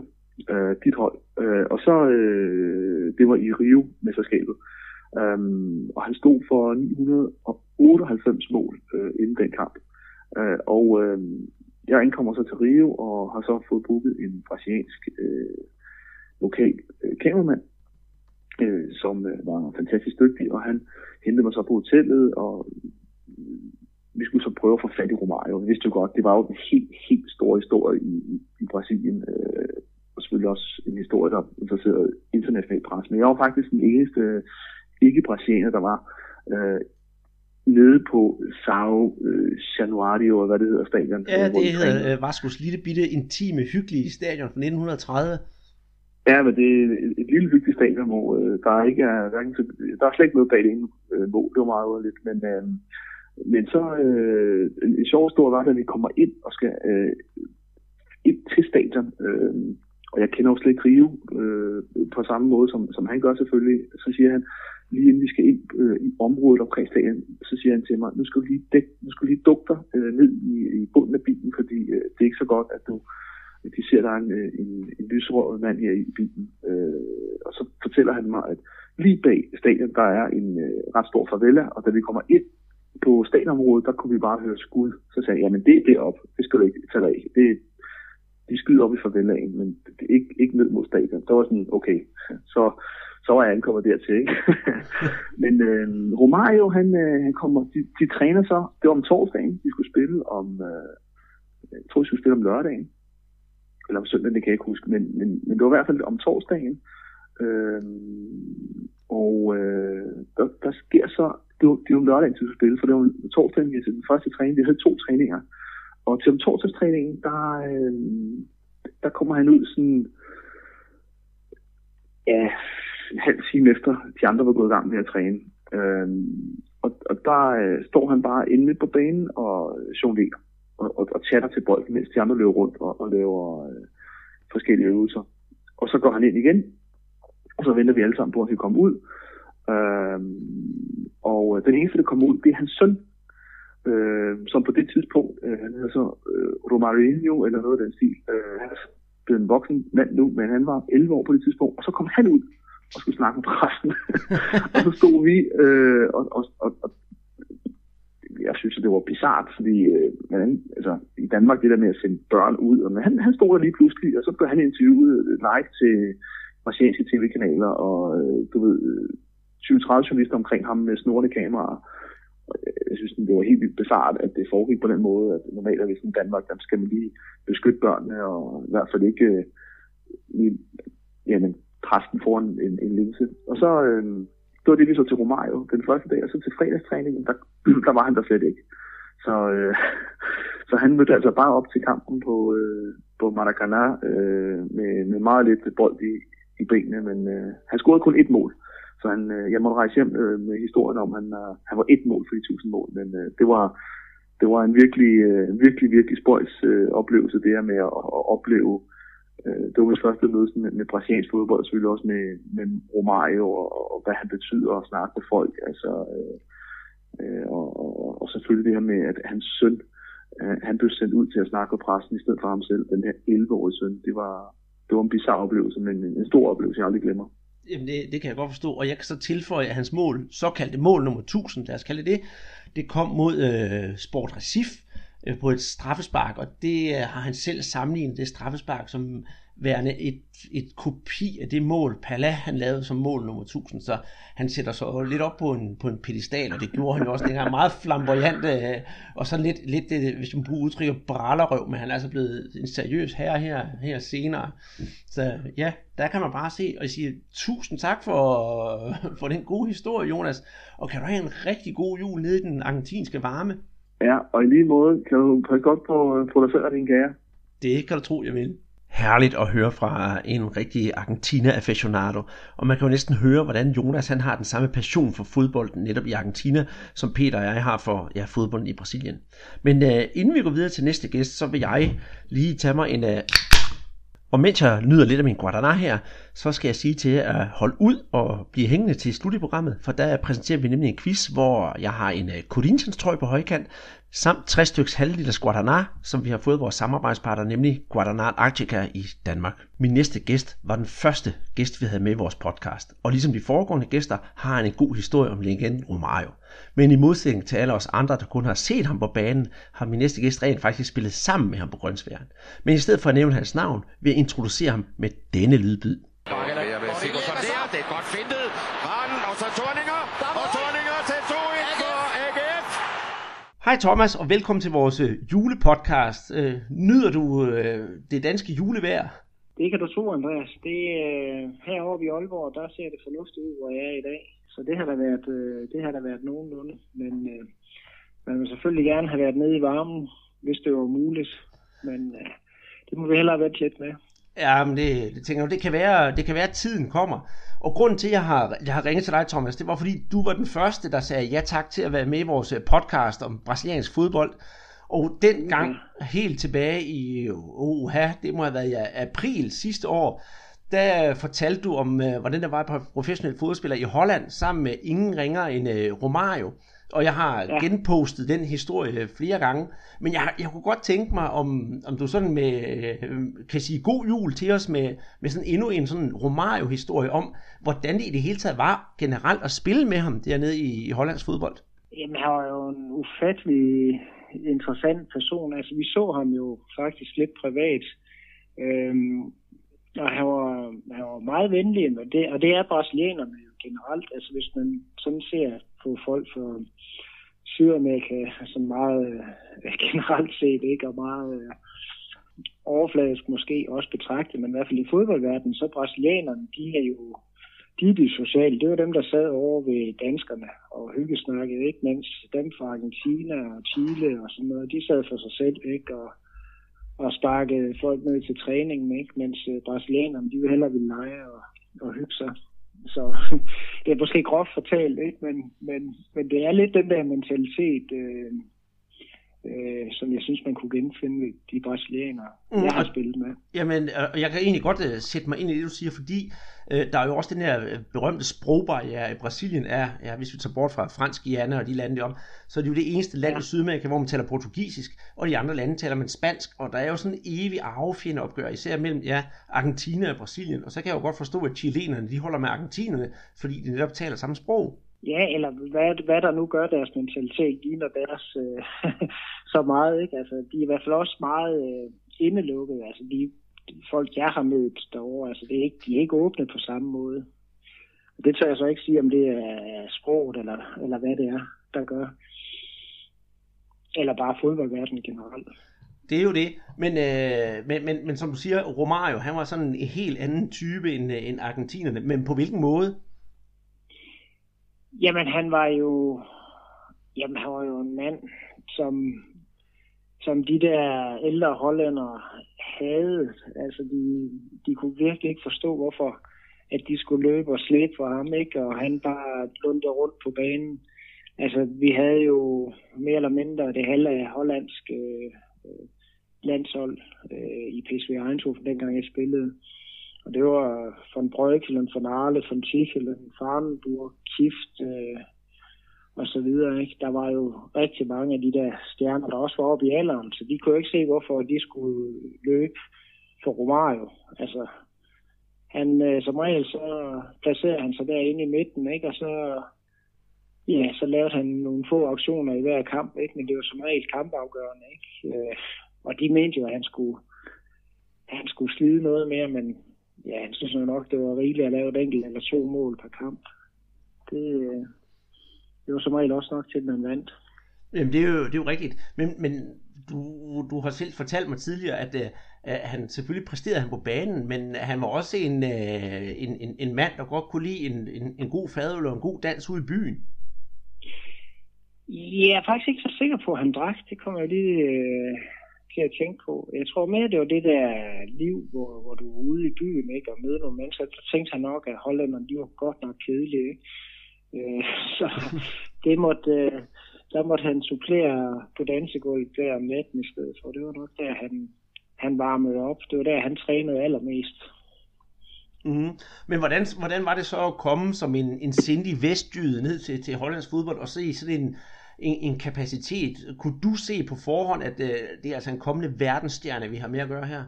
J: øh, dit hold. Øh, og så, øh, det var i Rio-mesterskabet. Um, øhm, og han stod for 998 mål øh, inden den kamp. Uh, og øh, jeg ankommer så til Rio og har så fået booket en brasiliansk øh, lokal øh, kameramand, øh, som øh, var fantastisk dygtig, og han hentede mig så på hotellet, og vi skulle så prøve at få fat i Romario. Vi vidste jo godt, det var jo en helt, helt stor historie i, i, i Brasilien, øh, og selvfølgelig også en historie, der interesserede international pres. Men jeg var faktisk den eneste ikke brasilianer, der var øh, nede på Sao øh, Januario, hvad det hedder, stadion.
B: Ja, det hedder øh, Vascos lille bitte intime, hyggelige stadion fra 1930.
J: Ja, men det er et, et lille hyggeligt stadion, hvor øh, der er ikke er, der er, der er slet ikke noget bag det ene øh, mål, det var meget lidt, men, øh, men så øh, en sjov stor var, at vi kommer ind og skal øh, ind til stadion, øh, og jeg kender jo slet ikke Rio øh, på samme måde, som, som han gør selvfølgelig, så siger han, lige inden vi skal ind øh, i området omkring stadion, så siger han til mig, nu skal du lige, dæk, nu skal du lige dukke dig øh, ned i, i bunden af bilen, fordi øh, det er ikke så godt, at du de ser, der er en, øh, en, en lysrøget mand her i bilen. Øh, og så fortæller han mig, at lige bag stadion, der er en øh, ret stor favela, og da vi kommer ind på stadionområdet, der kunne vi bare høre skud. Så sagde jeg, jamen det er deroppe, det skal du ikke tage dig af. Det, de skyder op i farvelagen, men det er ikke, ikke ned mod stadion. Der var sådan, okay, så, så var jeg ankommet dertil. Ikke? men øh, Romario, han, øh, han kommer, de, de træner så, det var om torsdagen, de skulle spille om, øh, jeg tror, de skulle spille om lørdagen, eller om søndagen, det kan jeg ikke huske, men, men, men det var i hvert fald om torsdagen. Øh, og øh, der, der sker så, det var, det var lørdagen til at spille, for det var torsdagen, vi havde den første træning, vi havde to træninger. Og til torsdagstræningen, der, øh, der kommer han ud sådan, ja, en halv time efter de andre var gået i gang med at træne. Øh, og, og der øh, står han bare inde midt på banen og jonglerer og, og, og chatter til bolden, mens de andre løber rundt og, og laver øh, forskellige øvelser. Og så går han ind igen, og så venter vi alle sammen på, at han kommer ud. Øh, og den eneste, der kommer ud, det er hans søn, øh, som på det tidspunkt, øh, han hedder så øh, Romarinho, eller noget af den stil. Øh, han er blevet en voksen mand nu, men han var 11 år på det tidspunkt, og så kom han ud og skulle snakke med præsten. og så stod vi, øh, og, og, og, og jeg synes, at det var bizart, fordi øh, man, altså, i Danmark, det der med at sende børn ud, og, men han, han stod der lige pludselig, og så blev han interviewet live til marsianske tv-kanaler, og øh, du ved, 20-30 journalister omkring ham med snorende kameraer. Øh, jeg synes, det var helt vildt bizart, at det foregik på den måde, at normalt er vi sådan Danmark, der skal man lige beskytte børnene, og i hvert fald ikke øh, lige, jamen, præsten foran en, en linse. Og så, øh, det var det, vi så til Romario den første dag, og så til fredagstræningen, der, der var han der slet ikke. Så, øh, så han mødte altså bare op til kampen på, øh, på Maracanã øh, med, med meget lidt bold i, i benene, men øh, han scorede kun et mål. Så han, øh, jeg måtte rejse hjem øh, med historien om, at han, øh, han var et mål for de tusind mål, men øh, det var det var en virkelig, øh, virkelig, virkelig spøjs øh, oplevelse, det her med at, at opleve, øh, det var mit første møde med, med brasiliansk fodbold, selvfølgelig også med, med Romario, og, og hvad han betyder at snakke med folk, altså, øh, øh, og, og, og selvfølgelig det her med, at hans søn, øh, han blev sendt ud til at snakke med pressen i stedet for ham selv, den her 11-årige søn, det var, det var en bizarre oplevelse, men en, en stor oplevelse, jeg aldrig glemmer.
B: Jamen det, det kan jeg godt forstå, og jeg kan så tilføje, at hans mål, såkaldte mål nummer 1000, lad os kalde det, det kom mod øh, Sport Recif øh, Øh, på et straffespark, og det øh, har han selv sammenlignet det straffespark som værende et, et kopi af det mål, Pala han lavede som mål nummer 1000, så han sætter sig lidt op på en, på en pedestal, og det gjorde han jo også dengang meget flamboyant, øh, og så lidt, lidt hvis man bruger udtrykket, brallerøv, men han er altså blevet en seriøs herre her, her senere. Så ja, der kan man bare se, og jeg siger tusind tak for, for den gode historie, Jonas, og kan du have en rigtig god jul nede i den argentinske varme?
J: Ja, og i lige måde kan du passe godt på øh, producere din kære.
B: Det kan du tro, jeg vil herligt at høre fra en rigtig Argentina-aficionado. Og man kan jo næsten høre, hvordan Jonas han har den samme passion for fodbolden netop i Argentina, som Peter og jeg har for ja, fodbolden i Brasilien. Men uh, inden vi går videre til næste gæst, så vil jeg lige tage mig en... Uh, og mens jeg nyder lidt af min Guadana her, så skal jeg sige til jer at holde ud og blive hængende til slut i programmet, for der præsenterer vi nemlig en quiz, hvor jeg har en øh, Corinthians trøje på højkant, samt 60 styks halvliters Guaraná, som vi har fået vores samarbejdspartner, nemlig Guaraná Arctica i Danmark. Min næste gæst var den første gæst, vi havde med i vores podcast, og ligesom de foregående gæster har han en god historie om legenden Romario. Men i modsætning til alle os andre, der kun har set ham på banen, har min næste gæst rent faktisk spillet sammen med ham på Grønsværen. Men i stedet for at nævne hans navn, vil jeg introducere ham med denne lydbid.
K: Det er godt fintet. Rand, og så Torninger. Og Torninger til 2-1 for AGF.
B: Hej Thomas, og velkommen til vores øh, julepodcast. Øh, nyder du øh, det danske julevejr?
L: Det kan du tro, Andreas. Det, øh, herovre i Aalborg, der ser det fornuftigt ud, hvor jeg er i dag. Så det har der været, øh, det har der været nogenlunde. Men øh, man vil selvfølgelig gerne have været nede i varmen, hvis det var muligt. Men øh, det må vi hellere vente lidt med.
B: Ja, men det, det tænker jeg, det kan være, det kan være, at tiden kommer. Og grunden til, at jeg har, jeg har ringet til dig, Thomas, det var fordi, du var den første, der sagde ja tak til at være med i vores øh, podcast om brasiliansk fodbold. Og dengang, helt tilbage i, oha, det må have været i april sidste år, der fortalte du om, øh, hvordan det var på professionel fodboldspiller i Holland, sammen med ingen ringer end uh, Romario. og jeg har
L: Ja.
B: ja. genpostet den historie flere gange. Men jeg, jeg kunne godt tænke mig, om, om du sådan med, øh, kan sige god jul til os med, med sådan endnu en sådan Romario-historie om, hvordan det i det hele taget var generelt at spille med ham dernede i, i Hollands fodbold.
L: Jamen, han var jo en ufattelig interessant person. Altså, vi så ham jo faktisk lidt privat. Øhm, og han var, han var meget venlig, og det, og det er brasilianerne jo generelt. Altså, hvis man sådan ser på folk fra Sydamerika, så meget øh, generelt set, ikke? Og meget øh, overfladisk måske også betragtet, men i hvert fald i fodboldverdenen, så brasilianerne, de er jo de er de sociale. Det var dem, der sad over ved danskerne og hyggesnakkede, ikke? Mens dem fra Argentina og Chile og sådan noget, de sad for sig selv, ikke? Og, og sparkede folk ned til træningen, ikke? Mens øh, brasilianerne, de ville hellere ville lege og, og hygge sig. Så det er måske groft fortalt, ikke? Men, men, men det er lidt den der mentalitet, øh, øh, som jeg synes, man kunne genfinde ved de brasilianere,
B: Mm,
L: jeg har spillet med.
B: Jamen, øh, og jeg kan egentlig godt uh, sætte mig ind i det, du siger, fordi uh, der er jo også den her berømte sprogbarriere i Brasilien, er, ja, hvis vi tager bort fra fransk Guyana og de lande derom, så er det jo det eneste land i Sydamerika, hvor man taler portugisisk, og de andre lande taler man spansk, og der er jo sådan en evig arvefjendeopgør, især mellem ja, Argentina og Brasilien, og så kan jeg jo godt forstå, at chilenerne, de holder med argentinerne, fordi de netop taler samme sprog.
L: Ja, eller hvad, hvad der nu gør deres mentalitet, ligner deres øh, så meget, ikke? Altså, de er i hvert fald også meget øh, indelukkede. Altså, de, de folk, jeg har mødt derovre, altså, det er ikke, de er ikke åbne på samme måde. Og det tør jeg så ikke sige, om det er sproget, eller, eller hvad det er, der gør. Eller bare fodboldverdenen generelt.
B: Det er jo det, men, øh, men, men, men som du siger, Romario, han var sådan en helt anden type end, øh, end argentinerne, men på hvilken måde?
L: Jamen, han var jo, jamen, han var jo en mand, som, som de der ældre hollændere havde. Altså, de, de kunne virkelig ikke forstå, hvorfor at de skulle løbe og slæbe for ham, ikke? Og han bare lundte rundt på banen. Altså, vi havde jo mere eller mindre det halve hollandske øh, landshold øh, i PSV Eindhoven, dengang jeg spillede. Og det var von Breukelen, von Arle, von Tichelen, Farnenburg, Kift øh, og så videre. Ikke? Der var jo rigtig mange af de der stjerner, der også var oppe i alderen, så de kunne ikke se, hvorfor de skulle løbe for Romario. Altså, han, øh, som regel så placerede han sig derinde i midten, ikke? og så, ja, så lavede han nogle få aktioner i hver kamp, ikke? men det var som regel kampafgørende. Ikke? Øh, og de mente jo, at han skulle, han skulle slide noget mere, men ja, han synes nok, det var rigeligt at lave et enkelt eller to mål per kamp. Det, øh, det var som regel også nok til, at man vandt.
B: Jamen, det er jo, det er jo rigtigt. Men, men du, du har selv fortalt mig tidligere, at, øh, at han selvfølgelig præsterede han på banen, men han var også en, øh, en, en, en mand, der godt kunne lide en, en, en god fadøl og en god dans ude i byen.
L: Jeg er faktisk ikke så sikker på, at han drak. Det kommer jeg lige øh, til at tænke på. Jeg tror mere, det var det der liv, hvor, hvor du var ude i byen ikke, og møder nogle mennesker. Så tænkte han nok, at hollænderne de var godt nok kedelige. Ikke? Øh, så det måtte, øh, der måtte han supplere på dansegulvet der om natten i stedet for. Det var nok der, han, han varmede op. Det var der, han trænede allermest.
B: Mm-hmm. Men hvordan, hvordan var det så at komme som en, en sindig vestjyde ned til, til Hollands fodbold og se sådan en, en, en kapacitet? Kunne du se på forhånd, at øh, det er altså en kommende verdensstjerne, vi har med at gøre her?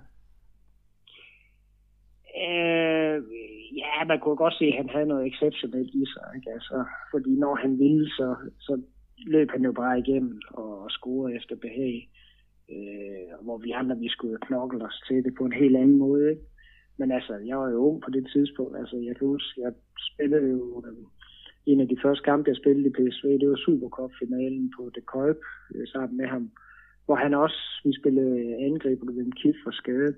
L: Øh, ja, man kunne godt se, at han havde noget exceptionelt i sig. Ikke? Altså, fordi når han ville, så, så løb han jo bare igennem og scorede efter behag. Øh, hvor vi andre, vi skulle knokle os til det på en helt anden måde. Ikke? Men altså, jeg var jo ung på det tidspunkt. Altså, jeg kan huske, jeg spillede jo øh, en af de første kampe, jeg spillede i PSV, det var Supercup-finalen på The Kolb øh, sammen med ham. Hvor han også, vi spillede angriber ved en kif for skade.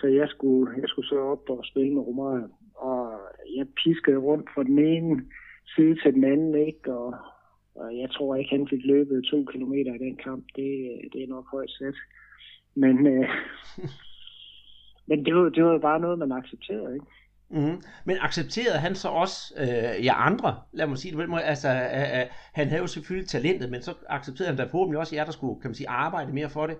L: Så jeg skulle, jeg skulle så op og spille med Romario. Og jeg piskede rundt fra den ene side til den anden, ikke? Og, og jeg tror ikke, han fik løbet to kilometer i den kamp. Det, øh, det er nok højt sat. Men, øh, men det, var, det var jo bare noget, man accepterede, ikke?
B: Mm-hmm. Men accepterede han så også øh, jer andre? Lad mig sige det på den måde. Altså, øh, øh, han havde jo selvfølgelig talentet, men så accepterede han da forhåbentlig også jer, der skulle kan man sige, arbejde mere for det.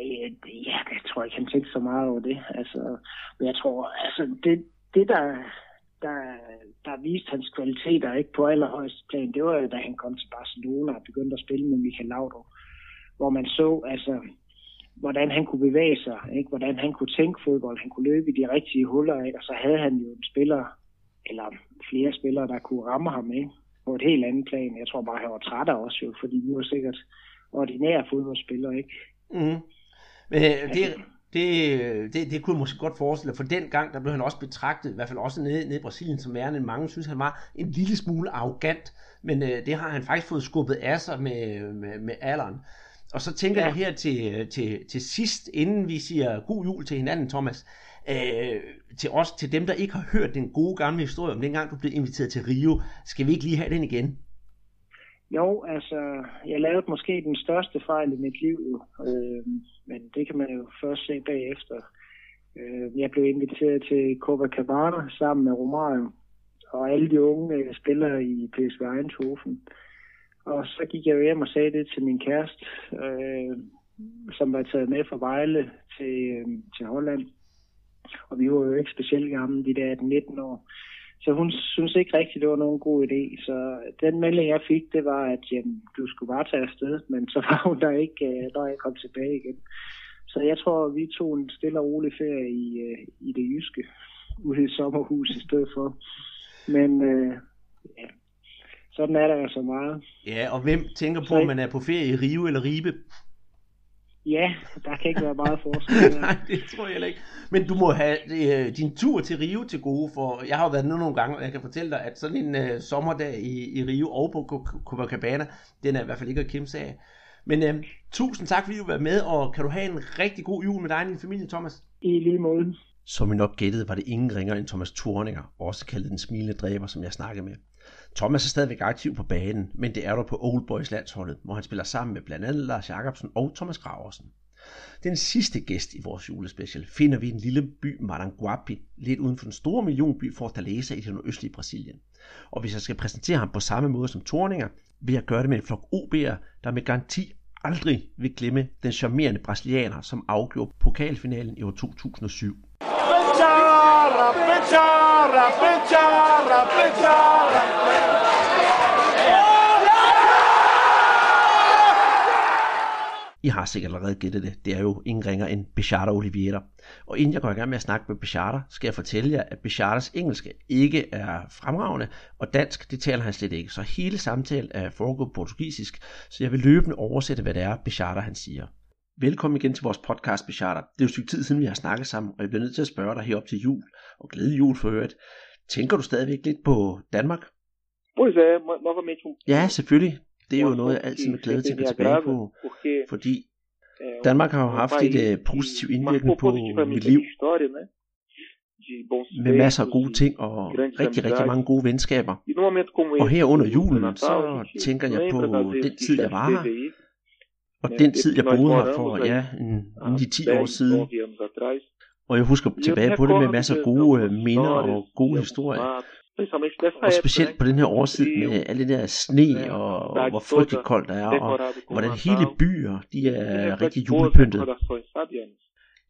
L: Øh, ja, jeg tror ikke, han tænkte så meget over det. Altså, men jeg tror, altså, det, det der, der, der der viste hans kvaliteter ikke på allerhøjeste plan, det var jo, da han kom til Barcelona og begyndte at spille med Michael Laudrup, hvor man så, altså, hvordan han kunne bevæge sig, ikke? hvordan han kunne tænke fodbold, han kunne løbe i de rigtige huller, ikke? og så havde han jo en spiller, eller flere spillere, der kunne ramme ham ikke? på et helt andet plan. Jeg tror bare, han var træt af os jo, fordi vi var sikkert ordinære fodboldspillere, ikke?
B: Mm. Men øh, det, det, det, det kunne jeg måske godt forestille for den gang, der blev han også betragtet, i hvert fald også nede, nede i Brasilien, som værende mange synes, han var en lille smule arrogant, men øh, det har han faktisk fået skubbet af sig med, med, med alderen. Og så tænker ja. jeg her til, til, til sidst, inden vi siger god jul til hinanden, Thomas, øh, til os, til dem, der ikke har hørt den gode gamle historie om dengang, du blev inviteret til Rio, skal vi ikke lige have den igen?
L: Jo, altså, jeg lavede måske den største fejl i mit liv, øh, men det kan man jo først se bagefter. Øh, jeg blev inviteret til Copacabana sammen med Romario og alle de unge spillere i PSV Eindhoven. Og så gik jeg hjem og sagde det til min kæreste, øh, som var taget med fra Vejle til, øh, til Holland. Og vi var jo ikke specielt gamle, de der 19 år. Så hun synes ikke rigtigt, det var nogen god idé. Så den melding, jeg fik, det var, at jamen, du skulle bare tage afsted. Men så var hun der ikke, når jeg kom tilbage igen. Så jeg tror, vi tog en stille og rolig ferie i, øh, i det jyske, ude i sommerhus i stedet for. Men øh, ja, sådan er der jo så meget.
B: Ja, og hvem tænker på, at man er på ferie i Rio eller Ribe?
L: Ja, der kan ikke være meget forskel.
B: Nej, det tror jeg ikke. Men du må have øh, din tur til Rio til gode, for jeg har jo været nu nogle gange, og jeg kan fortælle dig, at sådan en øh, sommerdag i, i Rio og på Copacabana, den er i hvert fald ikke at kæmpe af. Men øh, tusind tak, fordi du var med, og kan du have en rigtig god jul med dig og din familie, Thomas?
L: I lige måde.
B: Som vi nok gættede, var det ingen ringer end Thomas Thorninger, også kaldet den smilende dræber, som jeg snakkede med. Thomas er stadigvæk aktiv på banen, men det er der på Old Boys landsholdet, hvor han spiller sammen med blandt andet Lars Jakobsen og Thomas Graversen. Den sidste gæst i vores julespecial finder vi i en lille by, Maranguapi, lidt uden for den store millionby Fortaleza i det nordøstlige Brasilien. Og hvis jeg skal præsentere ham på samme måde som Torninger, vil jeg gøre det med en flok OB'er, der med garanti aldrig vil glemme den charmerende brasilianer, som afgjorde pokalfinalen i år 2007. Pechara, pechara, pechara, pechara. I har sikkert allerede gættet det. Det er jo ingen ringer end Bechata Oliveira. Og inden jeg går i gang med at snakke med Bechata, skal jeg fortælle jer, at Bechatas engelske ikke er fremragende, og dansk, det taler han slet ikke. Så hele samtalen er foregået portugisisk, så jeg vil løbende oversætte, hvad det er, Bechata han siger. Velkommen igen til vores podcast, Bechata. Det er jo et stykke tid siden, vi har snakket sammen, og jeg bliver nødt til at spørge dig herop til jul, og glæde jul for øvrigt. Tænker du stadigvæk lidt på Danmark?
M: Pois é, novamente um...
B: Ja, selvfølgelig det er jo noget, jeg altid med glæde tænker tilbage på, fordi Danmark har jo haft et uh, positiv indvirkning på mit liv, med. Masser af gode ting og rigtig, rigtig mange gode venskaber. Og her under julen, så tænker jeg på den tid, jeg var her, og den tid, jeg boede her for, ja, en, en de 10 år siden. Og jeg husker tilbage på det med masser af gode øh, minder og gode historier. Og specielt på den her årsid med alle det der sne og hvor frygteligt koldt der er, og hvordan hele byer, de er rigtig julepyntet.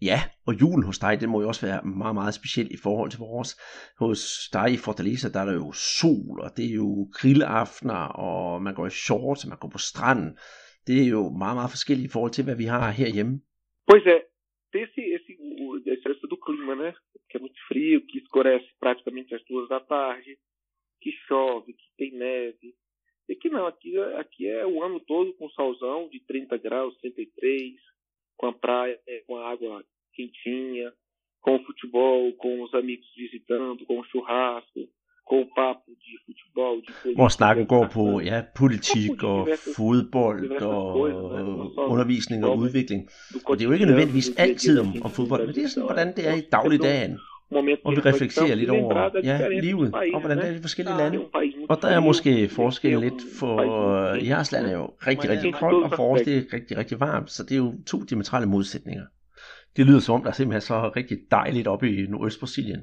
B: Ja, og julen hos dig, den må jo også være meget, meget speciel i forhold til vores. Hos dig i Fortaleza, der er der jo sol, og det er jo grillaftener, og man går i shorts, og man går på stranden. Det er jo meget, meget forskelligt i forhold til, hvad vi har herhjemme.
M: Pois é, esse, esse, a diferença do clima, né? Que é muito frio, que escurece praticamente às duas da tarde, que chove, que tem neve. E aqui não, aqui, aqui é o ano todo com solzão de 30 graus, 33, com a praia, com a água quentinha, com o futebol, com os amigos visitando, com o churrasco, o papo de futebol, de politik.
B: Hvor snakken går på ja, politik og fodbold og undervisning og udvikling. Og det er jo ikke nødvendigvis altid om, om fodbold, men det er sådan, hvordan det er i dagligdagen. Og vi reflekterer lidt over ja, livet, og hvordan det er i forskellige lande. Og der er måske forskel lidt, for jeres land er jo rigtig, rigtig koldt, og for os det er rigtig, rigtig varmt, så det er jo to diametrale modsætninger. Det lyder som om, der er simpelthen så rigtig dejligt oppe i Nordøst-Brasilien.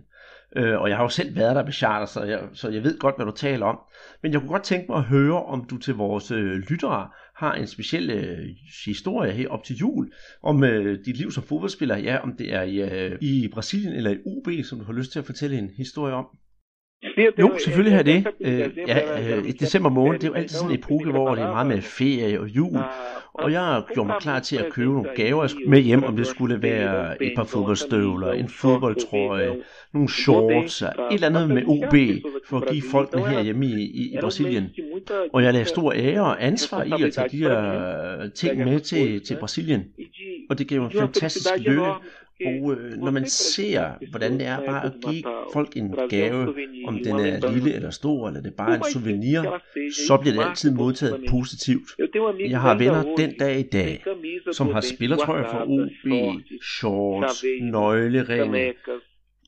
B: Øh, og jeg har jo selv været der med charter, så jeg, så jeg ved godt, hvad du taler om. Men jeg kunne godt tænke mig at høre, om du til vores øh, lyttere har en speciel øh, historie her op til jul, om øh, dit liv som fodboldspiller, ja, om det er i, øh, i Brasilien eller i UB, som du har lyst til at fortælle en historie om. Jo, selvfølgelig har det. Øh, ja, øh, i december måned, det er jo altid sådan en epoke, hvor det er meget med ferie og jul. Og jeg gjorde mig klar til at købe nogle gaver med hjem, om det skulle være et par fodboldstøvler, en fodboldtrøje, nogle shorts, et eller andet med OB, for at give folkene her hjemme i, i, i Brasilien. Og jeg lagde stor ære og ansvar i at tage de her ting med til, til Brasilien. Og det gav en fantastisk lykke. Og øh, når man ser, hvordan det er bare at give folk en gave, om den er lille eller stor, eller det er bare en souvenir, så bliver det altid modtaget positivt. Jeg har venner den dag i dag, som har spillertrøjer fra OB, shorts, nøgleringe,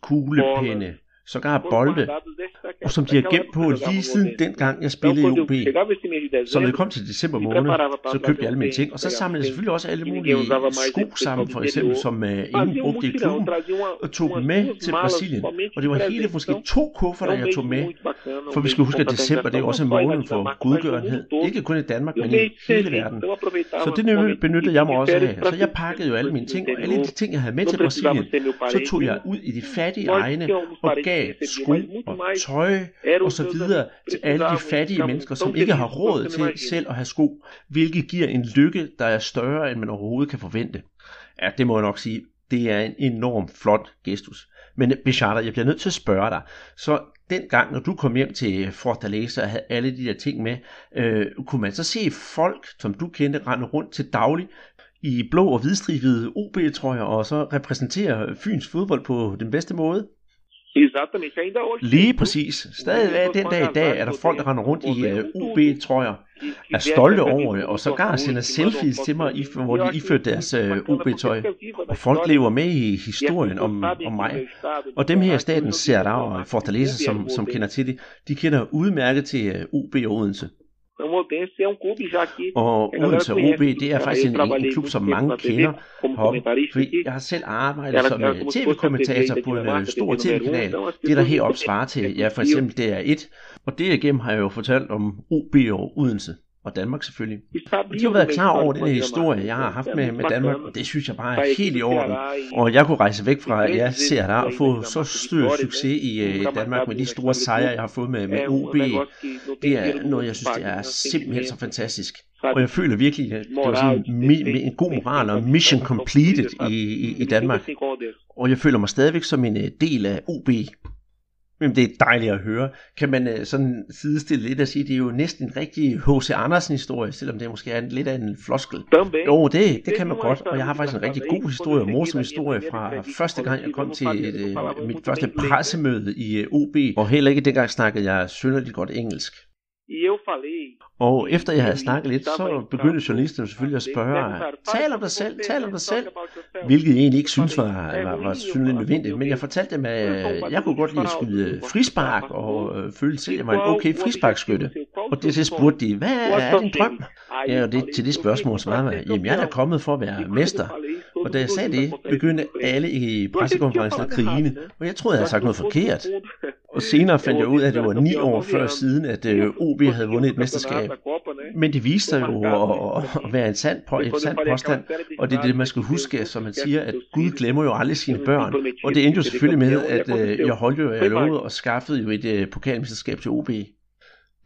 B: kuglepinde, sågar bolde, og som de har gemt på lige siden dengang jeg spillede i OB. Så når det kom til december måned, så købte jeg alle mine ting, og så samlede jeg selvfølgelig også alle mulige sko sammen, for eksempel, som uh, ingen brugte i klubben, og tog dem med til Brasilien. Og det var hele måske to kufferter, jeg tog med, for vi skal huske, at december det er også en måned for gudgørenhed. Ikke kun i Danmark, men i hele verden. Så det benyttede jeg mig også af. Så jeg pakkede jo alle mine ting, og alle de ting, jeg havde med til Brasilien, så tog jeg ud i de fattige egne og gav sko og tøj og så videre til alle de fattige mennesker, som ikke har råd til selv at have sko, hvilket giver en lykke, der er større, end man overhovedet kan forvente. Ja, det må jeg nok sige. Det er en enorm flot gestus. Men Bechata, jeg bliver nødt til at spørge dig. Så dengang, når du kom hjem til Fortaleza og havde alle de der ting med, øh, kunne man så se folk, som du kendte, rende rundt til daglig i blå og hvidstribede OB-trøjer og så repræsentere Fyns fodbold på den bedste måde?
M: Exatamente, ainda hoje.
B: Lige præcis. Stadigvæk den dag i dag er der folk, der render rundt i uh, UB-trøjer, er stolte over det, og sågar sender selfies til mig, hvor de ifører deres uh, UB-tøj. Og folk lever med i historien om, om mig. Og dem her i staten ser der og Fortaleza, som, som kender til det, de kender udmærket til uh, UB Odense.
M: Odense er um clube já que
B: og Odense OB, det er faktisk en, en klub, som mange kender. Fordi jeg har selv arbejdet som tv-kommentator på en stor tv-kanal. Det der heroppe svarer til, ja for eksempel DR1. Og det igennem har jeg jo fortalt om OB og Odense og Danmark selvfølgelig. De har været klar over den historie, jeg har haft med, med Danmark, og det synes jeg bare er helt i orden. Og jeg kunne rejse væk fra, at jeg ser der og få så stor succes i uh, Danmark med de store sejre, jeg har fået med, med OB. Det er noget, jeg synes, det er simpelthen så fantastisk. Og jeg føler virkelig, at det var sådan mi- en god moral og mission completed i, i, i Danmark. Og jeg føler mig stadigvæk som en del af OB. Jamen, det er dejligt at høre. Kan man uh, sådan sidestille lidt og sige, det er jo næsten en rigtig H.C. Andersen-historie, selvom det måske er en, lidt af en floskel. Jo, det, det kan man godt, og jeg har faktisk en rigtig god historie, og morsom historie fra første gang, jeg kom til et, uh, mit første pressemøde i uh, OB, og heller ikke dengang snakkede jeg synderligt godt engelsk. Og efter jeg havde snakket lidt, så begyndte journalisterne selvfølgelig at spørge, tal om dig selv, tal om dig selv, hvilket jeg egentlig ikke synes var, var, var synligt nødvendigt. Men jeg fortalte dem, at jeg kunne godt lide at skyde frispark, og øh, følte selv, at jeg var en okay frisparkskytte. Og det så spurgte de, hvad er din drøm? Ja, og det, til det spørgsmål svarede jeg, jamen jeg er kommet for at være mester. Og da jeg sagde det, begyndte alle i pressekonferencen at grine, og jeg troede, jeg havde sagt noget forkert. Og senere fandt jeg ud af, at det var ni år før siden, at øh, OB havde vundet et mesterskab. Men det viste sig jo at, at være en sand, på, en sand påstand, og det er det, man skal huske, som man siger, at Gud glemmer jo aldrig sine børn. Og det endte jo selvfølgelig med, at øh, jeg holdt jo, jeg lovede og skaffede jo et øh, pokalmesterskab til OB.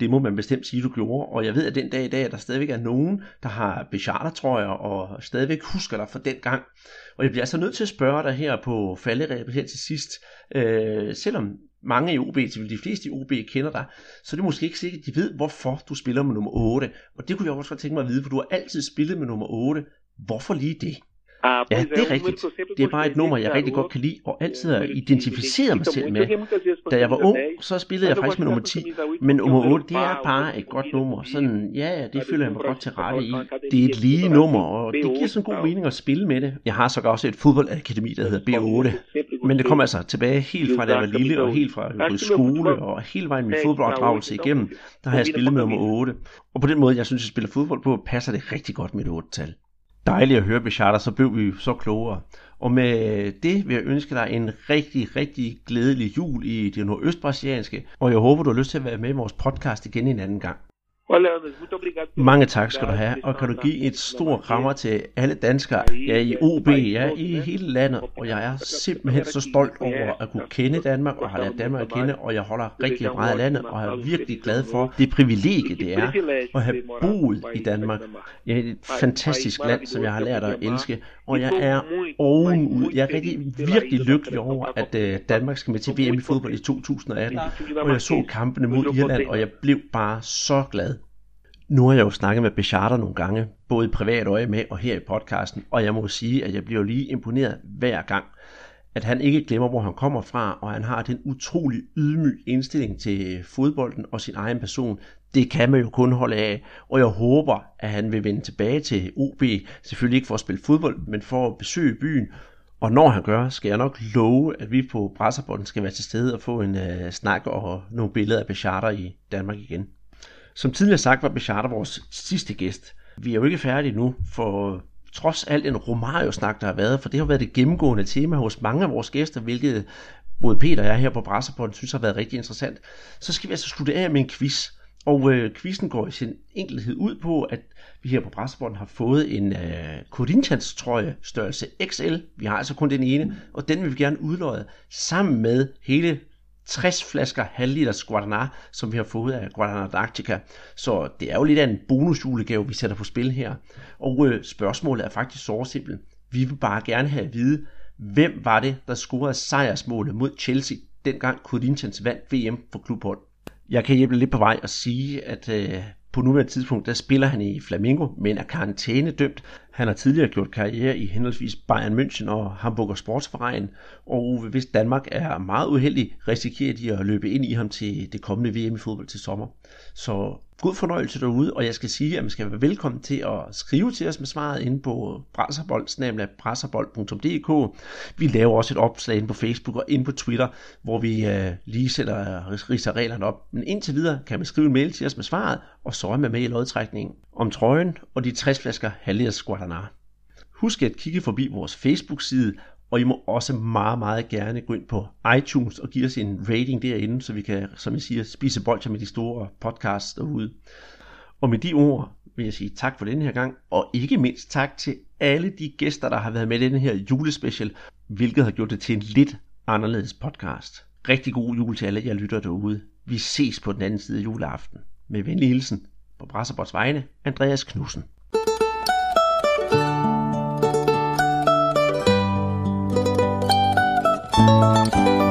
B: Det må man bestemt sige, du gjorde. Og jeg ved, at den dag i dag, at der stadigvæk er nogen, der har bechartertrøjer og stadigvæk husker dig fra den gang. Og jeg bliver altså nødt til at spørge dig her på falderæbet her til sidst. Øh, selvom mange i OB, til de fleste i OB kender dig, så er det måske ikke sikkert, at de ved, hvorfor du spiller med nummer 8. Og det kunne jeg også godt tænke mig at vide, for du har altid spillet med nummer 8. Hvorfor lige det? Ja, det er rigtigt. Det er bare et nummer, jeg rigtig godt kan lide, og altid har identificeret mig selv med. Da jeg var ung, så spillede jeg faktisk med nummer 10, men nummer 8, det er bare et godt nummer. Sådan, ja, det føler jeg mig godt til rette i. Det er et lige nummer, og det giver sådan god mening at spille med det. Jeg har så også et fodboldakademi, der hedder B8, men det kommer altså tilbage helt fra da jeg var lille, og helt fra jeg skole, og hele vejen min fodboldopdragelse igennem, der har jeg spillet med nummer 8. Og på den måde, jeg synes, jeg spiller fodbold på, passer det rigtig godt med et 8-tal. Dejligt at høre, Bechata, så blev vi så klogere. Og med det vil jeg ønske dig en rigtig, rigtig glædelig jul i det nordøstbrasilianske, og jeg håber, du har lyst til at være med i vores podcast igen en anden gang. Mange tak skal du have, og kan du give et stort krammer til alle danskere, ja i OB, ja i hele landet, og jeg er simpelthen så stolt over at kunne kende Danmark, og har lært Danmark at kende, og jeg holder rigtig meget af landet, og er virkelig glad for det privilegie, det er at have boet i Danmark. Ja, et fantastisk land, som jeg har lært at elske, og jeg er ovenud. Jeg er rigtig virkelig lykkelig over, at uh, Danmark skal med til VM i fodbold i 2018, og jeg så kampene mod Irland, og jeg blev bare så glad. Nu har jeg jo snakket med Becharter nogle gange, både i privat øje med og her i podcasten, og jeg må sige, at jeg bliver lige imponeret hver gang, at han ikke glemmer, hvor han kommer fra, og han har den utrolig ydmyg indstilling til fodbolden og sin egen person. Det kan man jo kun holde af, og jeg håber, at han vil vende tilbage til OB, selvfølgelig ikke for at spille fodbold, men for at besøge byen, og når han gør, skal jeg nok love, at vi på Brasserbonden skal være til stede og få en uh, snak og nogle billeder af Becharter i Danmark igen. Som tidligere sagt var Becharter vores sidste gæst. Vi er jo ikke færdige nu, for trods alt en Romario-snak, der har været, for det har været det gennemgående tema hos mange af vores gæster, hvilket både Peter og jeg her på Brasserpodden synes har været rigtig interessant, så skal vi altså slutte af med en quiz. Og øh, quizzen går i sin enkelhed ud på, at vi her på Brasserpodden har fået en øh, Corinthians trøje størrelse XL. Vi har altså kun den ene, og den vil vi gerne udløje sammen med hele 60 flasker halvliters Guaraná, som vi har fået af Guaraná Arctica. Så det er jo lidt af en bonusjulegave, vi sætter på spil her. Og øh, spørgsmålet er faktisk så simpelt. Vi vil bare gerne have at vide, hvem var det, der scorede sejrsmålet mod Chelsea, dengang Corinthians vandt VM for klubhold. Jeg kan hjælpe lidt på vej og sige, at øh, på nuværende tidspunkt, der spiller han i Flamingo, men er karantænedømt. Han har tidligere gjort karriere i henholdsvis Bayern München og Hamburger Sportsverein, og hvis Danmark er meget uheldig, risikerer de at løbe ind i ham til det kommende VM i fodbold til sommer. Så god fornøjelse derude, og jeg skal sige, at man skal være velkommen til at skrive til os med svaret inde på brasserbold.dk. Vi laver også et opslag inde på Facebook og inde på Twitter, hvor vi øh, lige sætter riser reglerne op. Men indtil videre kan man skrive en mail til os med svaret, og så er man med i lodtrækningen om trøjen og de 60 flasker halvliters Guaraná. Husk at kigge forbi vores Facebook-side, og I må også meget, meget gerne gå ind på iTunes og give os en rating derinde, så vi kan, som jeg siger, spise bolcher med de store podcasts derude. Og med de ord vil jeg sige tak for denne her gang, og ikke mindst tak til alle de gæster, der har været med i denne her julespecial, hvilket har gjort det til en lidt anderledes podcast. Rigtig god jul til alle jer lytter derude. Vi ses på den anden side af juleaften. Med venlig hilsen på Brasserbots vegne, Andreas Knudsen. Música